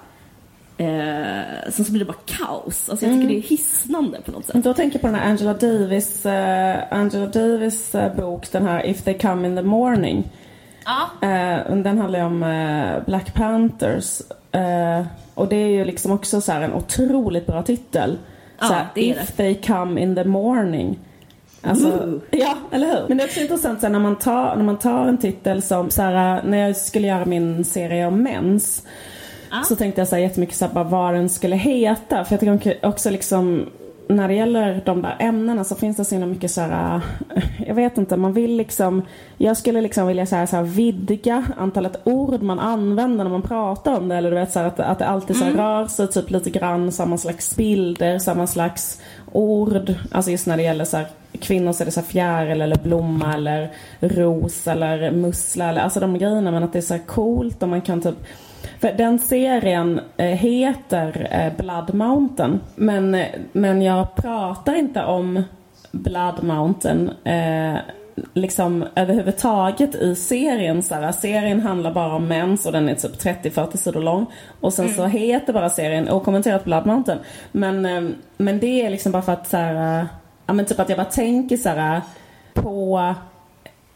Eh, sen så blir det bara kaos. Alltså jag tycker mm. det är hisnande på något sätt. Då tänker jag på den här Angela Davis, uh, Angela Davis uh, bok, den här If they come in the morning. Ja. Uh, den handlar ju om uh, Black Panthers. och det är ju liksom också så en otroligt bra titel. Ja, såhär, If det. they come in the morning. Alltså, ja, eller hur? Men det är också intressant såhär, när, man tar, när man tar en titel som, såhär, när jag skulle göra min serie om mens Ah. Så tänkte jag så här jättemycket så här, vad den skulle heta. För jag tycker också liksom när det gäller de där ämnena så finns det så himla mycket så här, jag vet inte, man vill liksom, jag skulle liksom vilja så här, så här vidga antalet ord man använder när man pratar om det. Eller du vet så här, att, att det alltid så här, mm. rör sig typ lite grann samma slags bilder, samma slags ord. Alltså just när det gäller så här, kvinnor så är det så fjäril eller blomma eller ros eller mussla eller alltså de grejerna. Men att det är så coolt och man kan typ för den serien eh, heter eh, Blood Mountain. Men, men jag pratar inte om Blood Mountain eh, liksom överhuvudtaget i serien. Så här, serien handlar bara om mens och den är typ 30-40 sidor lång. Och sen mm. så heter bara serien okommenterat Blood Mountain. Men, men det är liksom bara för att så här, ja men typ att jag bara tänker så här på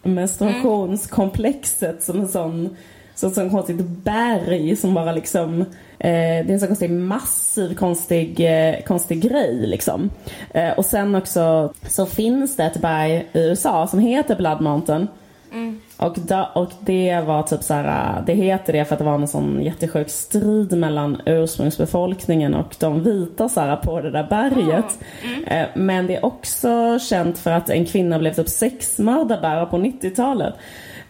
menstruationskomplexet som en sån så ett sånt konstigt berg som bara liksom eh, Det är en sån konstig massiv konstig, eh, konstig grej liksom. Eh, och sen också så finns det ett berg i USA som heter Blood Mountain. Mm. Och, da, och det var typ så här, det heter det för att det var en sån jättesjuk strid mellan ursprungsbefolkningen och de vita så här, på det där berget. Mm. Mm. Men det är också känt för att en kvinna blev typ sexmördad där på 90-talet.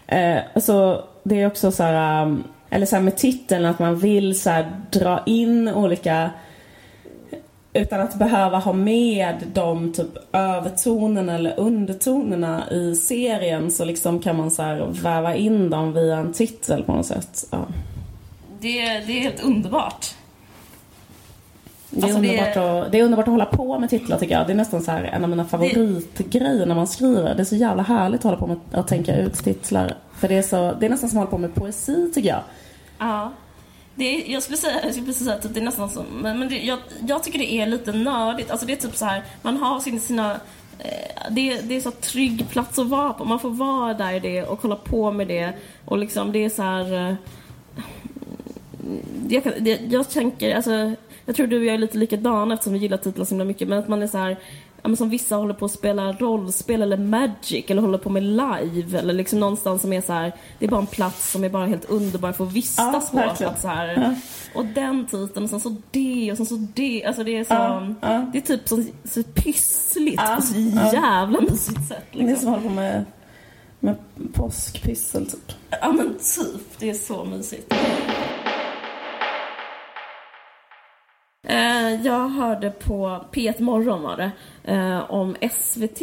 Eh, så det är också så här, um, eller så här med titeln att man vill så här, dra in olika utan att behöva ha med de typ övertonerna eller undertonerna i serien så liksom kan man så här väva in dem via en titel på något sätt. Ja. Det, det är helt underbart. Det är, alltså underbart det... Att, det är underbart att hålla på med titlar tycker jag. Det är nästan så här en av mina favoritgrejer när man skriver. Det är så jävla härligt att hålla på med att tänka ut titlar. För det är, så, det är nästan som att hålla på med poesi tycker jag. Ja. Det är, jag skulle säga, jag skulle säga att det är nästan som, men, men det, jag, jag tycker det är lite nördigt. Alltså det är typ så här, man har sin, sina eh, det, det är så trygg plats att vara på. Man får vara där i det och hålla på med det. Och liksom det är så här... Eh, jag, jag, jag tänker, alltså, jag tror du och jag är lite likadana eftersom vi gillar titlar så himla mycket. Men att man är så här, ja, som vissa håller på att spela rollspel eller Magic eller håller på med live eller liksom någonstans som är så här, det är bara en plats som är bara helt underbar för att vistas ja, på. Att så här, ja. Och den titeln och sen så det och sen så det. Alltså det är så, ja, det är typ så, så pyssligt på så jävla mysigt sätt. Liksom. Det är som hålla på med, med påskpyssel typ. Ja men typ, det är så mysigt. Eh, jag hörde på P1 Morgon var det, eh, om SVT.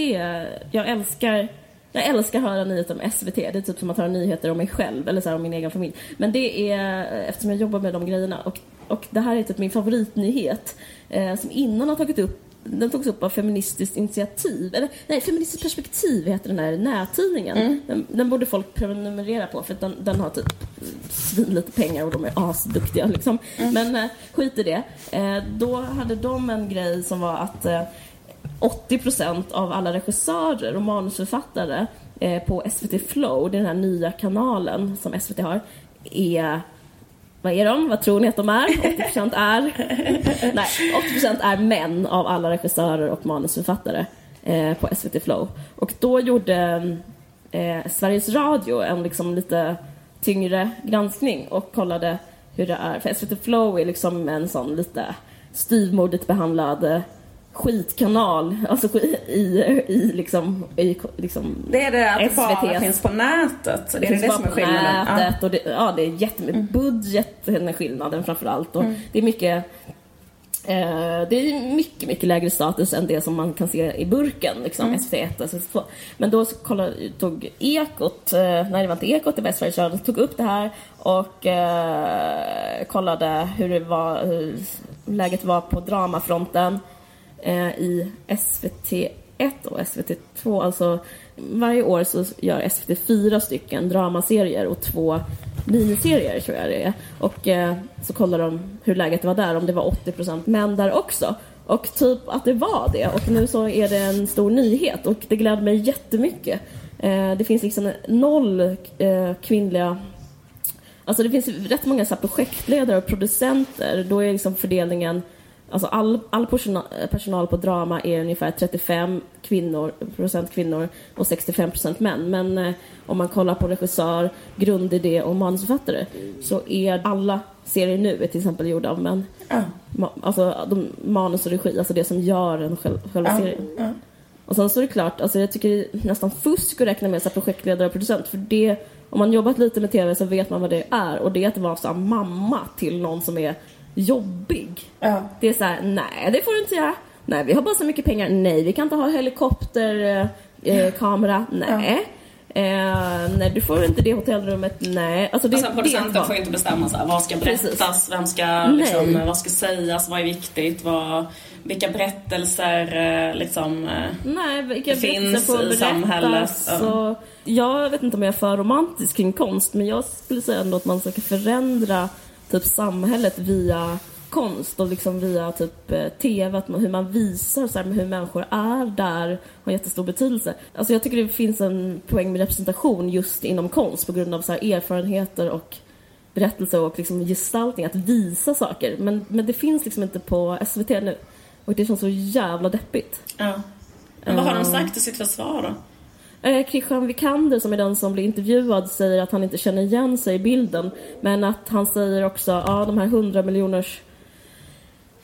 Jag älskar jag älskar att höra nyheter om SVT. Det är typ som att höra nyheter om mig själv eller så här, om min egen familj. Men det är eh, eftersom jag jobbar med de grejerna. Och, och det här är typ min favoritnyhet eh, som innan har tagit upp den togs upp av Feministiskt initiativ, eller nej, Feministiskt perspektiv heter den här nättidningen. Mm. Den, den, borde folk prenumerera på för den, den har typ svin lite pengar och de är asduktiga liksom. Mm. Men eh, skit i det. Eh, då hade de en grej som var att eh, 80% av alla regissörer och manusförfattare eh, på SVT Flow, den här nya kanalen som SVT har, är vad är de? Vad tror ni att de är? 80% är... Nej, 80% är män av alla regissörer och manusförfattare eh, på SVT Flow. Och då gjorde eh, Sveriges Radio en liksom lite tyngre granskning och kollade hur det är. För SVT Flow är liksom en sån lite styvmodigt behandlad eh, skitkanal, alltså i, i liksom, i, liksom Det är det att det bara finns på nätet? Det, det är det som är skillnaden? Nätet, ja. Och det, ja, det är jättemycket, mm. budgeten är skillnaden framförallt och mm. det är mycket Eh, det är mycket, mycket lägre status än det som man kan se i burken, liksom, mm. SVT1 och SVT2. Men då kollade, tog Ekot, eh, nej det var inte Ekot, det var Sveriges Radio, tog upp det här och eh, kollade hur, det var, hur läget var på dramafronten eh, i SVT1 och SVT2. Alltså varje år så gör SVT fyra stycken dramaserier och två miniserier tror jag det är. Och eh, så kollar de hur läget var där, om det var 80% män där också. Och typ att det var det. Och nu så är det en stor nyhet och det gläder mig jättemycket. Eh, det finns liksom noll eh, kvinnliga Alltså det finns rätt många så projektledare och producenter. Då är liksom fördelningen Alltså all, all personal, personal på drama är ungefär 35 kvinnor, procent kvinnor och 65 procent män. Men eh, om man kollar på regissör, grundidé och manusförfattare så är alla serier nu är till exempel gjorda av män. Mm. Ma, alltså de, manus och regi, alltså det som gör en själv, själva mm. serien. Och sen så är det klart, alltså jag tycker det är nästan fusk att räkna med så projektledare och producent för det om man jobbat lite med TV så vet man vad det är och det är att vara så mamma till någon som är jobbig. Ja. Det är så här, nej det får du inte göra. Nej, vi har bara så mycket pengar. Nej, vi kan inte ha helikopterkamera. Eh, nej. Ja. Eh, nej, du får inte det hotellrummet. Nej. Alltså det, alltså, producenten var... får inte bestämma så här, vad ska berättas, Precis. vem ska, liksom, vad ska sägas, vad är viktigt, vad, vilka berättelser eh, liksom, eh, nej, vilka finns i samhället. Så, jag vet inte om jag är för romantisk kring konst, men jag skulle säga ändå att man ska förändra typ samhället via konst och liksom via typ eh, TV, att man, hur man visar så här, hur människor är där har jättestor betydelse. Alltså jag tycker det finns en poäng med representation just inom konst på grund av så här, erfarenheter och berättelse och liksom gestaltning, att visa saker. Men, men det finns liksom inte på SVT nu. Och det känns så jävla deppigt. Ja. Men vad har de eh. sagt i sitt försvar då? Eh, Christian Vikander som är den som blir intervjuad säger att han inte känner igen sig i bilden. Men att han säger också att ja, de här 100 miljoners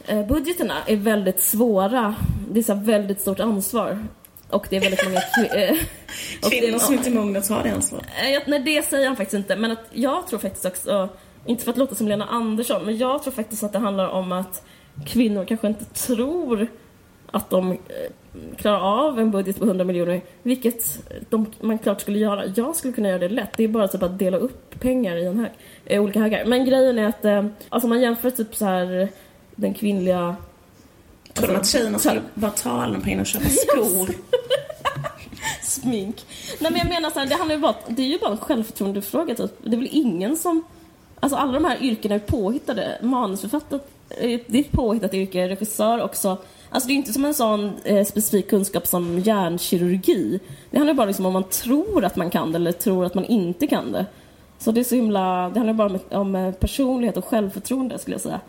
eh, budgeterna är väldigt svåra. Det är så väldigt stort ansvar. Och det är väldigt många eh, och det är- Kvinnor som inte är mogna att ta det ansvaret. Eh, Nej, det säger han faktiskt inte. Men att jag tror faktiskt också, inte för att låta som Lena Andersson, men jag tror faktiskt att det handlar om att kvinnor kanske inte tror att de klarar av en budget på 100 miljoner, vilket de, man klart skulle göra. Jag skulle kunna göra det lätt. Det är bara typ att dela upp pengar i en hög, eh, olika högar. Men grejen är att, eh, alltså man jämför typ så här den kvinnliga Tror de att tjejerna skulle bara ta alla de pengarna och köpa skor? smink. Nej men jag menar så här, det handlar ju bara, det är ju bara en självförtroendefråga typ. Det är väl ingen som, alltså alla de här yrkena är påhittade. Manusförfattare, eh, det är ett påhittat yrke, regissör också. Alltså det är inte som en sån eh, specifik kunskap som hjärnkirurgi. Det handlar bara liksom om man tror att man kan det eller tror att man inte kan det. Så det är så himla, det handlar bara om, om eh, personlighet och självförtroende skulle jag säga.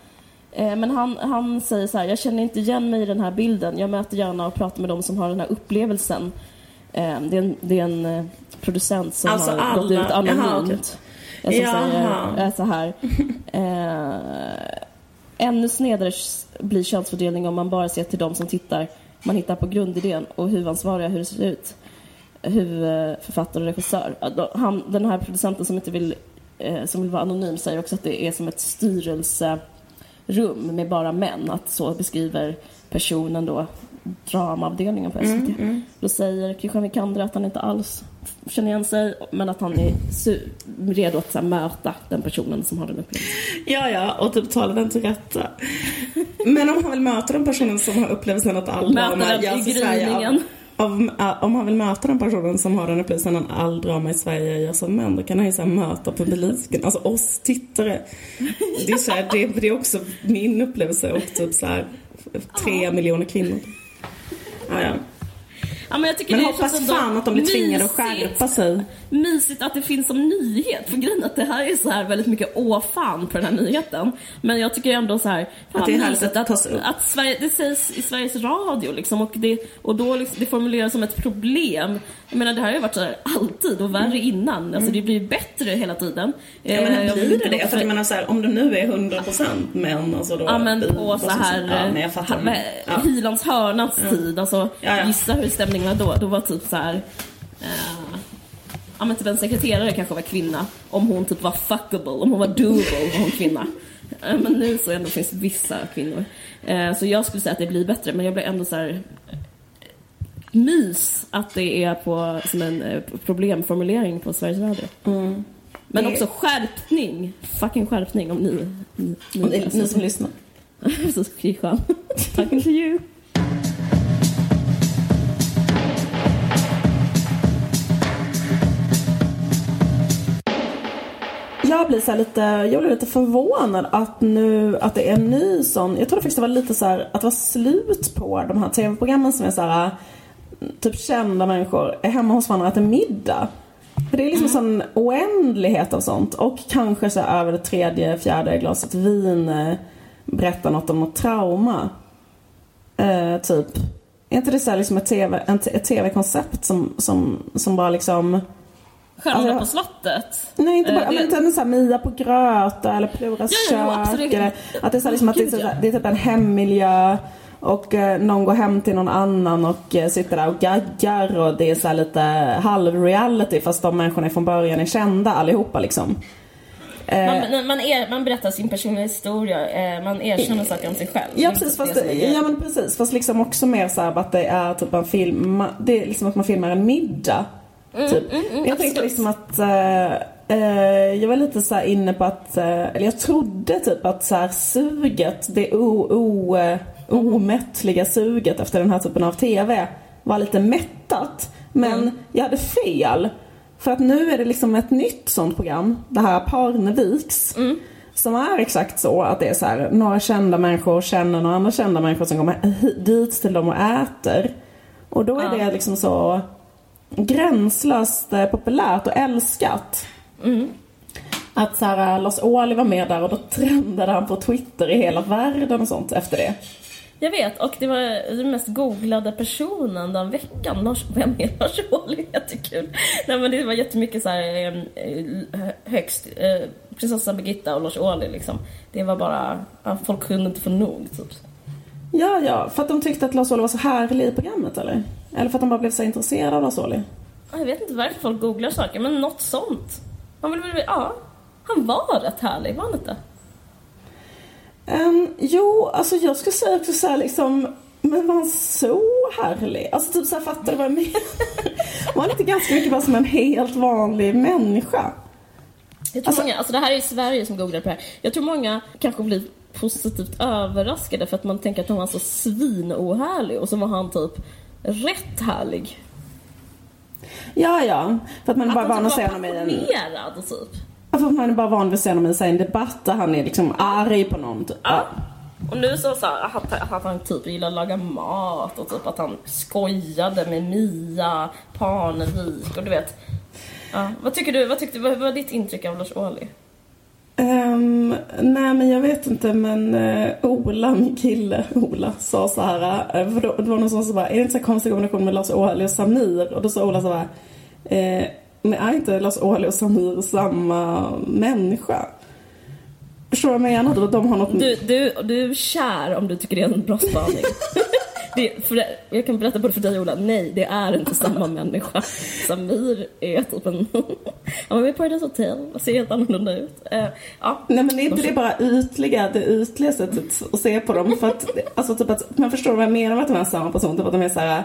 Eh, Men han, han säger så här, jag känner inte igen mig i den här bilden. Jag möter gärna och pratar med de som har den här upplevelsen. Eh, Det är en, det är en eh, producent som Alltså har gått alla- ut jaha, anonymt. eh, Som Jaha. säger eh, så här. Ännu snedare blir könsfördelning om man bara ser till de som tittar. Man hittar på grundidén och huvudansvariga hur det ser ut. Huvudförfattare och regissör. Han, den här producenten som inte vill, eh, som vill vara anonym säger också att det är som ett styrelserum med bara män. Att så beskriver personen då dramaavdelningen på SVT. Då säger Christian Vikander att han inte alls känner igen sig men att han är redo att här, möta den personen som har den upplevelsen. Ja, ja, och typ tala den till rätta. Men om han vill möta den personen som har upplevelsen att all Möta drama den i görs i Sverige äh, Om han vill möta den personen som har den upplevelsen att all drama i Sverige görs av män, då kan han ju så här möta publiken, alltså oss tittare. Det är, så här, det, det är också min upplevelse och typ så här tre miljoner kvinnor. Ja, ja. Ja, men jag tycker Men det hoppas känns fan att de blir tvingade att skärpa sig. mysigt att det finns som nyhet. För grejen att det här är så här väldigt mycket åh fan på den här nyheten. Men jag tycker ändå så här, fan Att det är härligt mysigt att att, att Sverige, det sägs i Sveriges Radio liksom och, det, och då liksom, det formuleras som ett problem. Jag menar det här har ju varit så här alltid och värre innan. Alltså det blir ju bättre hela tiden. Mm. Ja, Eh, men jag vill blir det det? För att jag menar så här, om det nu är 100% män, alltså då... Ja men på så här, Ja, men jag fattar. Ja. Hylands hörnas tid. Alltså, Ja, ja. Gissa hur stämningen var då. Då var typ så här. Eh, ja men typ en sekreterare kanske var kvinna. Om hon typ var fuckable, om hon var doable var hon kvinna. Eh, men nu så ändå finns vissa kvinnor. Eh, så jag skulle säga att det blir bättre men jag blir ändå så här eh, mys att det är på, som en eh, problemformulering på Sveriges Radio. Men Det- också skärpning. Fucking skärpning om ni, ni, ni, är ni som lyssnar. Precis, Christian. Talking Jag blir så lite, jag blir lite förvånad att nu, att det är en ny sån, jag trodde faktiskt det var lite så här, att det var slut på de här tv-programmen som är så här, typ kända människor är hemma hos varandra och äter middag. För det är liksom en sån oändlighet av sånt. Och kanske så över det tredje, fjärde glaset vin eh, berättar något om något trauma. Eh, typ. Är inte det så här liksom ett tv, tv-koncept som, som, som bara liksom Stjärnorna Alltså, på slottet. Nej, inte bara, Eh, det- inte så här Mia på Gröta eller Pluras Ja, ja, kök. absolut. Eller, att det är, så här, liksom, att det, är, så, ja. det är typ en hemmiljö och eh, någon går hem till någon annan och eh, sitter där och gaggar och det är så här lite halv-reality fast de människorna från början är kända allihopa liksom. Eh, Man, man, är, man berättar sin personliga historia, eh, man erkänner saker om sig själv. Ja precis, fast, det ja, men precis, fast liksom också mer så här att det är typ en film, det är liksom att man filmar en middag. Mm, Typ. jag tänkte liksom att eh, eh, jag var lite så inne på att, eh, eller jag trodde typ att så här suget, det o, o, eh, omättliga suget efter den här typen av TV var lite mättat. Men Mm. jag hade fel. För att nu är det liksom ett nytt sånt program, det här Parneviks. Mm. Som är exakt så att det är så här, några kända människor känner några andra kända människor som kommer dit till dem och äter. Och då är det liksom så gränslöst eh, populärt och älskat. Att så här, Lars Ohly var med där och då trendade han på Twitter i hela världen och sånt efter det. Jag vet, och det var den mest googlade personen den veckan. Lars, vem är Lars Ohly? Jättekul. Nej men det var jättemycket så här eh, eh, högst, eh, prinsessan Birgitta och Lars Ohly liksom. Det var bara, folk kunde inte få nog typ. Ja, ja, för att de tyckte att Lars Ohly var så härlig i programmet eller? Eller för att de bara blev så intresserade av Lars? Jag vet inte varför folk googlar saker, men något sånt. Han vill väl, ja, han var rätt härlig, var han inte? Um, jo, alltså jag skulle säga också såhär liksom, men var han så härlig? Alltså typ såhär, fattar du vad jag menar? var han inte ganska mycket bara som en helt vanlig människa? Jag tror alltså, många, alltså det här är Sverige som googlar på det här. Jag tror många kanske blir positivt överraskade för att man tänker att han var så svinohärlig och så var han typ rätt härlig. Ja, ja. För att man är bara van att se honom i en... typ. För att man är bara van vid att se honom i en debatt där han är liksom arg på någon. Typ. Ja. Och nu så sa att, att han typ gillar att laga mat och typ att han skojade med Mia Parnevik och du vet. Ja. Vad tycker du, vad tyckte vad var ditt intryck av Lars Ohly? Um, nej men jag vet inte men uh, Ola, min kille Ola, sa så här. Uh, för då, det var någon som sa bara, är det inte så konstig kombination med Lars Ohly och Samir? Och då sa Ola så här. Uh, men är inte Lars Ohly och Samir samma människa? Förstår du vad jag menar? De har något... Du, du, du är kär om du tycker det är en bra spaning. Det, för jag kan berätta både för dig Ola, nej det är inte samma människa. Samir är typ en... Han var med på Paradise Hotel och ser helt annorlunda ut. Uh, ja. Nej men är inte det bara ytliga, det ytliga sättet att se på dem? För att, alltså typ att, man förstår vad jag menar med att de är samma person, typ att de är så här,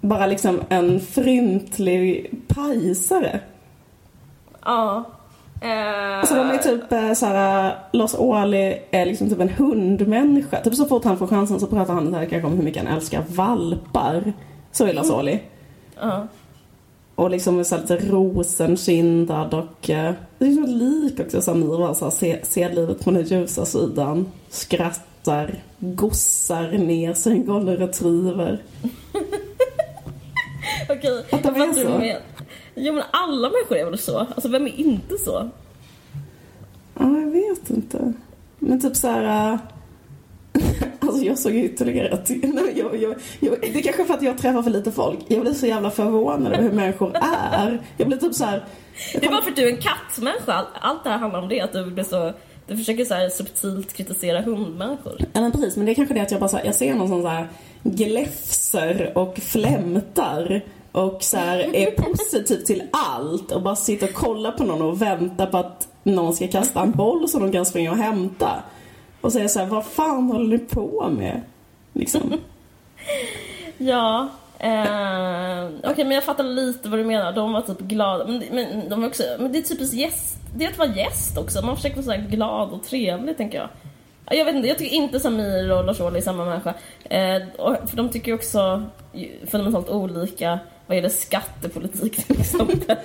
bara liksom en fryntlig pajsare. Ja. Uh, alltså de är typ uh, såhär, Lars Ohly är liksom typ en hundmänniska. Typ så fort han får chansen så pratar han här, om hur mycket han älskar valpar. Så är Lars Ohly. Uh. Och liksom så lite rosenkindad och uh, det är liksom lik också Samir var såhär, ser livet på den ljusa sidan. Skrattar, gossar ner sig en golden retriever. Okej, okay, jag fattar du med. Jo men alla människor är väl så? Alltså vem är inte så? Ja, jag vet inte. Men typ så här. Äh, alltså jag såg ytterligare att... Nej, jag, jag, jag, det är kanske för att jag träffar för lite folk. Jag blir så jävla förvånad över hur människor är. Jag blir typ så här... Det är bara för att du är en kattmänniska. Allt det här handlar om det. Att du blir så... Du försöker så här subtilt kritisera hundmänniskor. Ja men precis, men det är kanske det att jag bara så här, jag ser någon som så här gläfser och flämtar och så här, är positiv till allt och bara sitter och kollar på någon och väntar på att någon ska kasta en boll som de kan springa och hämta. Och säger så här, vad fan håller ni på med? Liksom. ja, eh, okej okay, men jag fattar lite vad du menar. De var typ glada. Men, men, de var också, men det är typiskt gäst, det är att vara gäst också. Man försöker vara så glad och trevlig tänker jag. Jag vet inte, jag tycker inte Samir och Lars Ohly är samma människa. Eh, för de tycker ju också fundamentalt olika vad gäller skattepolitik till exempel.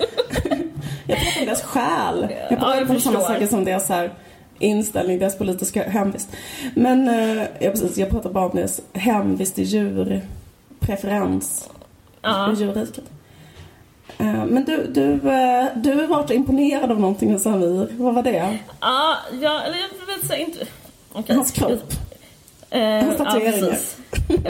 jag pratar om deras själ. Jag pratar ja, om samma saker som deras här inställning, deras politiska hemvist. Men eh, ja, precis, jag pratar bara om deras hemvist i djurpreferens. Ja. Djurriket. Eh, men du, du, eh, du varit imponerad av någonting hos Samir. Vad var det? Ja, jag, jag vet inte. Okay. Hans kropp. Eh, tatueringar. Ja, precis.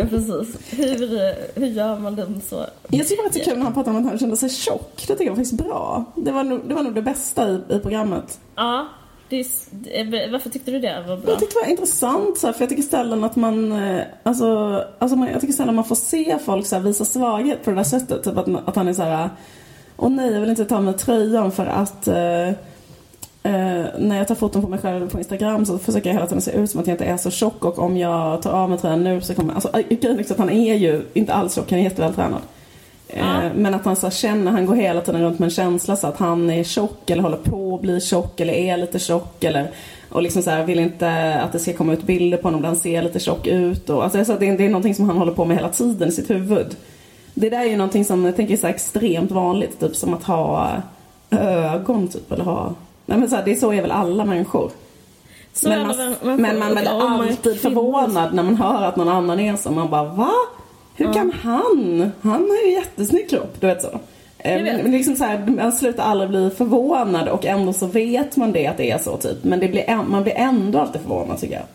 Precis. Hur, hur gör man den så? Jag tycker att det är kul när han pratar om att han kände sig tjock. Det tycker jag var faktiskt bra. Det var nog det, var nog det bästa i, i programmet. Ja. Är, varför tyckte du det var bra? Jag tyckte det var intressant så här, för jag tycker ställen att man, eh, alltså, alltså man, jag tycker ställen man får se folk så här, visa svaghet på det där sättet. Typ att, att han är så här, åh nej jag vill inte ta med tröjan för att eh, Eh, när jag tar foton på mig själv på Instagram så försöker jag hela tiden se ut som att jag inte är så tjock och om jag tar av mig tröjan nu så kommer... Alltså grejen är att han är ju inte alls tjock, han är jättevältränad. Eh, Men att han så känner, han går hela tiden runt med en känsla så att han är tjock eller håller på att bli tjock eller är lite tjock eller och liksom så här, vill inte att det ska komma ut bilder på honom där han ser lite tjock ut. Och, alltså, så det, är, det är någonting som han håller på med hela tiden i sitt huvud. Det där är ju någonting som jag tänker är så extremt vanligt, typ som att ha ögon typ, eller ha Nej, men så här, det är så är väl alla människor. Så men, man, människor. men man blir alltid förvånad när man hör att någon annan är så. Man bara va? Hur mm. kan han? Han har ju jättesnygg kropp. Du vet så. Eh, men liksom så här, man slutar aldrig bli förvånad och ändå så vet man det att det är så typ. Men det blir, man blir ändå alltid förvånad tycker jag.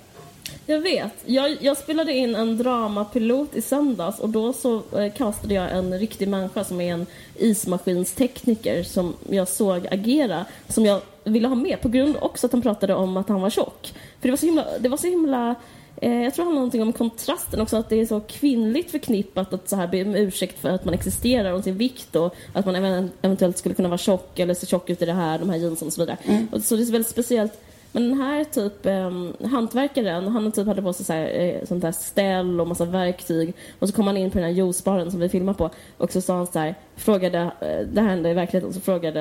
Jag vet. Jag, jag spelade in en dramapilot i söndags och då så eh, castade jag en riktig människa som är en ismaskinstekniker som jag såg agera, som jag ville ha med på grund också att han pratade om att han var tjock. För det var så himla, det var så himla eh, jag tror det handlar någonting om kontrasten också, att det är så kvinnligt förknippat att så här be om ursäkt för att man existerar och sin vikt och att man even- eventuellt skulle kunna vara tjock eller se tjock ut i det här, de här jeansen och så vidare. Och så det är väldigt speciellt men den här typ eh, hantverkaren, han typ hade på sig så här, eh, sånt där ställ och massa verktyg. Och så kom han in på den här juicebaren som vi filmar på. Och så sa han så här, frågade, eh, det här hände i verkligheten, så frågade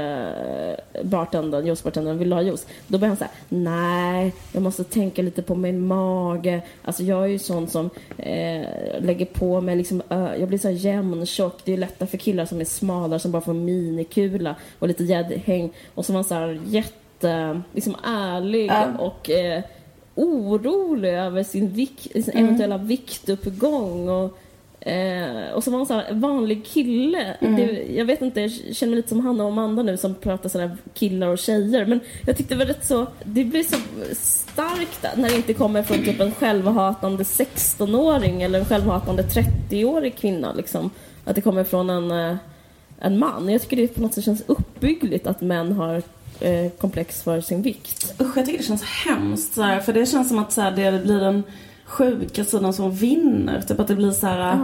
eh, bartendern, juicebartendern, vill du ha juice? Då började han så här, nej, jag måste tänka lite på min mage, alltså jag är ju sån som eh, lägger på mig liksom, ö, jag blir så här jämntjock, det är ju lättare för killar som är smalare som bara får minikula och lite gäddhäng. Och så var han så här jätte eh, liksom ärlig Ja. och eh, orolig över sin, vik- sin eventuella viktuppgång. Och, eh, och så var han så här, vanlig kille. Det, jag vet inte, jag känner mig lite som Hanna och Amanda nu som pratar sådär killar och tjejer. Men jag tyckte det var rätt så, det blir så starkt när det inte kommer från typ en självhatande 16-åring eller en självhatande 30-årig kvinna. Liksom. Att det kommer från en, eh, en man. Jag tycker det på något sätt känns uppbyggligt att män har eh, komplex för sin vikt. Usch, jag tycker det känns hemskt. Så här, för det känns som att så här, det blir den sjuka sidan som vinner. Typ att det blir så här,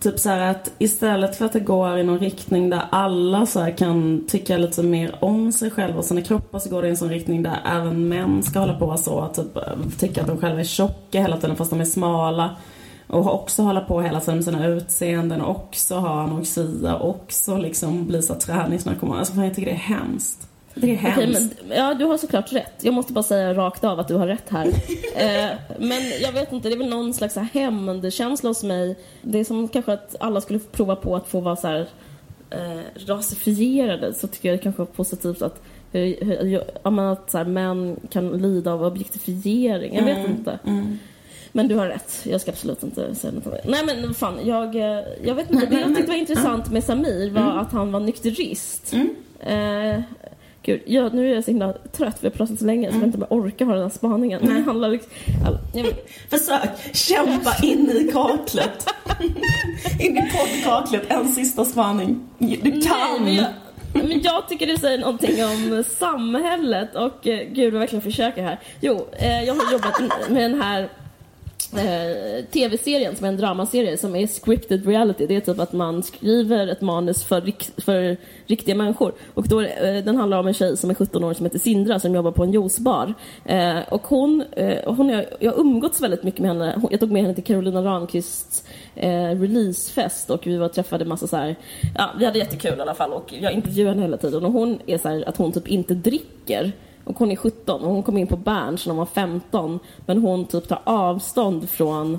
typ så att istället för att det går i någon riktning där alla så kan tycka lite mer om sig själva och sina kroppar så går det i en sån riktning där även män ska hålla på så. Typ tycka att de själva är tjocka hela tiden fast de är smala. Och också hålla på hela tiden med sina utseenden och också ha anorexia och också liksom bli så träningsnarkoman. Alltså fan, jag tycker det är hemskt. Jag det är Okej, hemskt. men, ja, du har såklart rätt. Jag måste bara säga rakt av att du har rätt här. eh, men jag vet inte, det är väl någon slags hämndkänsla hos mig. Det är som kanske att alla skulle prova på att få vara så här eh, rasifierade. Så tycker jag det kanske är positivt att, eh, eh, ja, men att så här, män kan lida av objektifiering. Jag vet inte. Men du har rätt. Jag ska absolut inte säga något om det. Nej men fan, jag, eh, jag vet inte. Det jag tyckte var intressant med Samir var att han var nykterist. Eh, gud, jag, nu är jag så himla trött jag har pratat så länge så jag inte jag orkar ha den här spaningen. Men det handlar liksom... all- jag Försök kämpa in i kaklet. in i poddkaklet. En sista spaning. Du Nej, kan. men, jag, men jag tycker det säger någonting om samhället och eh, gud jag verkligen försöker här. Jo, eh, jag har jobbat med den här eh, tv-serien som är en dramaserie som är scripted reality. Det är typ att man skriver ett manus för, rik- för riktiga människor. Och då, eh, den handlar om en tjej som är 17 år som heter Sindra som jobbar på en juicebar. Eh, och hon, eh, hon jag, jag har umgåtts väldigt mycket med henne. Jag tog med henne till Carolina Ramqvists eh, releasefest och vi var och träffade massa så här, ja vi hade jättekul i alla fall och jag intervjuade henne hela tiden och hon är så här att hon typ inte dricker. Och hon är 17 och hon kom in på Berns när hon var 15 men hon typ tar avstånd från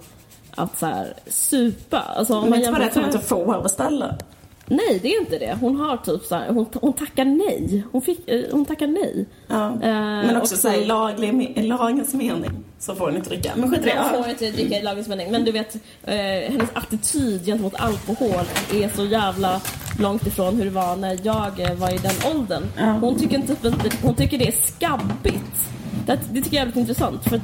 att så här, supa. Alltså, om Men man inte bara det att hon inte får beställa. Nej, det är inte det. Hon har typ så här, hon, hon tackar nej. Hon, fick, eh, hon tackar nej. Ja. Eh, Men också så här, i laglig, lagens mening så får hon inte dricka. Men skit i det. Får inte dricka i lagens mening. Men du vet, eh, hennes attityd gentemot alkohol är så jävla långt ifrån hur det var när jag eh, var i den åldern. Hon, tycker typ inte, hon tycker det är skabbigt. Det, det tycker jag är jävligt intressant. För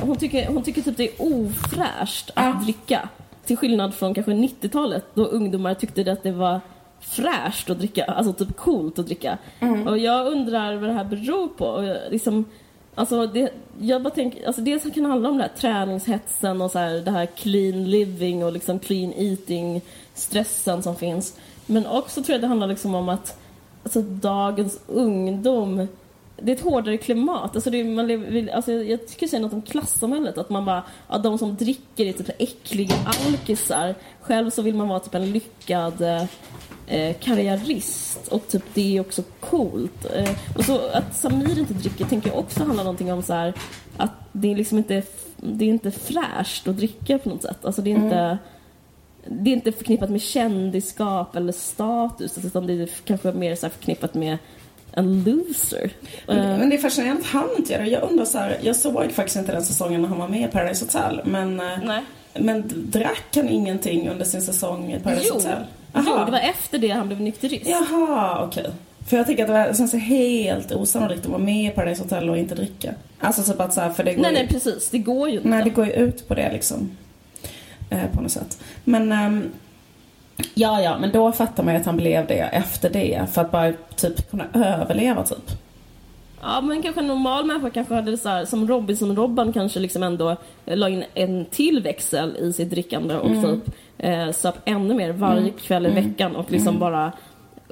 hon, tycker, hon tycker typ det är ofräscht att dricka. Till skillnad från kanske 90-talet då ungdomar tyckte att det var fräscht att dricka, alltså typ coolt att dricka. Och jag undrar vad det här beror på. Och liksom, alltså det, jag bara tänker, alltså dels kan det handla om den här träningshetsen och så här, det här clean living och liksom clean eating stressen som finns. Men också tror jag det handlar liksom om att alltså, dagens ungdom det är ett hårdare klimat. Alltså det är, man lever, alltså jag tycker det säger något om klassamhället. Att man bara, ja, de som dricker är typ äckliga alkisar. Själv så vill man vara typ en lyckad eh, eh karriärist. Och typ det är också coolt. Eh, och så att Samir inte dricker tänker jag också handlar någonting om så här att det är liksom inte, det är inte fräscht att dricka på något sätt. Alltså det är inte mm det är inte förknippat med kändisskap eller status utan det är kanske mer så här förknippat med en loser. Eh, Men det är fascinerande att han inte gör det. Jag undrar så här, jag såg faktiskt inte den säsongen när han var med i Paradise Hotel. Men, eh, Nej. men drack han ingenting under sin säsong i Paradise Jo, Hotel? jo, det var efter det han blev nykterist. Jaha, okej. För jag tänker att det känns helt osannolikt att vara med i Paradise Hotel och inte dricka. Alltså typ att så här, för det går Nej, ju, nej precis. Det går ju inte. nej, det går ju ut på det liksom. Eh, på något sätt. Men ehm, Ja, ja, men då fattar man ju att han blev det efter det. För att bara typ kunna överleva typ. Ja, men kanske en normal människa kanske hade så här, som Robinson-Robban kanske liksom ändå eh, la in en till växel i sitt drickande och Mm. typ eh, söp ännu mer varje kväll i veckan och liksom bara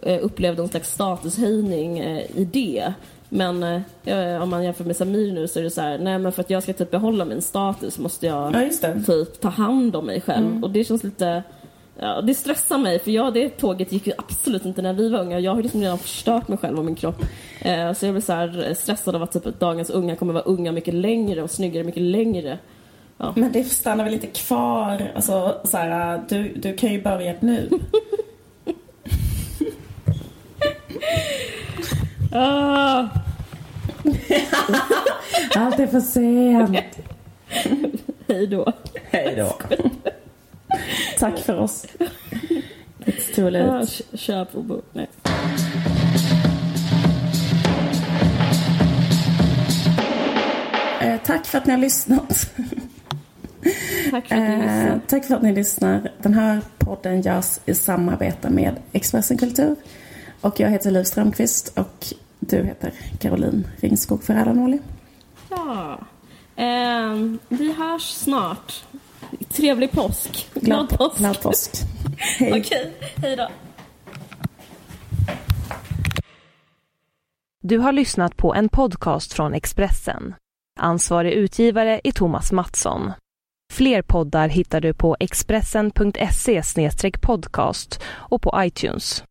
eh, upplevde en slags statushöjning eh, i det. Men eh, om man jämför med Samir nu så är det så här, nej men för att jag ska typ behålla min status måste jag Ja, typ ta hand om mig själv. Och det känns lite... Ja, det stressar mig för jag, det tåget gick ju absolut inte när vi var unga. Jag har liksom redan förstört mig själv och min kropp. Eh, så jag blir så här stressad av att typ, dagens unga kommer vara unga mycket längre och snyggare mycket längre. Men det stannar väl lite kvar. Alltså så här, du, du kan ju börja nu. Ah, Allt är för sent. hej då. Hej då. Tack för oss. It's too Ah, late. kö- köp och bo. Nej. Eh, tack för att ni har lyssnat. Tack för att ni Eh, tack för att ni lyssnar. Den här podden görs i samarbete med Expressen Kultur. Och jag heter Liv Strömqvist och du heter Caroline Ringskog Ferrara-Norli. Ja. Ehm, vi hörs snart. Trevlig påsk. Glad, Glad påsk. glad påsk. Hej. Okej, hej då. Du har lyssnat på en podcast från Expressen. Ansvarig utgivare är Thomas Mattsson. Fler poddar hittar du på expressen.se podcast och på iTunes.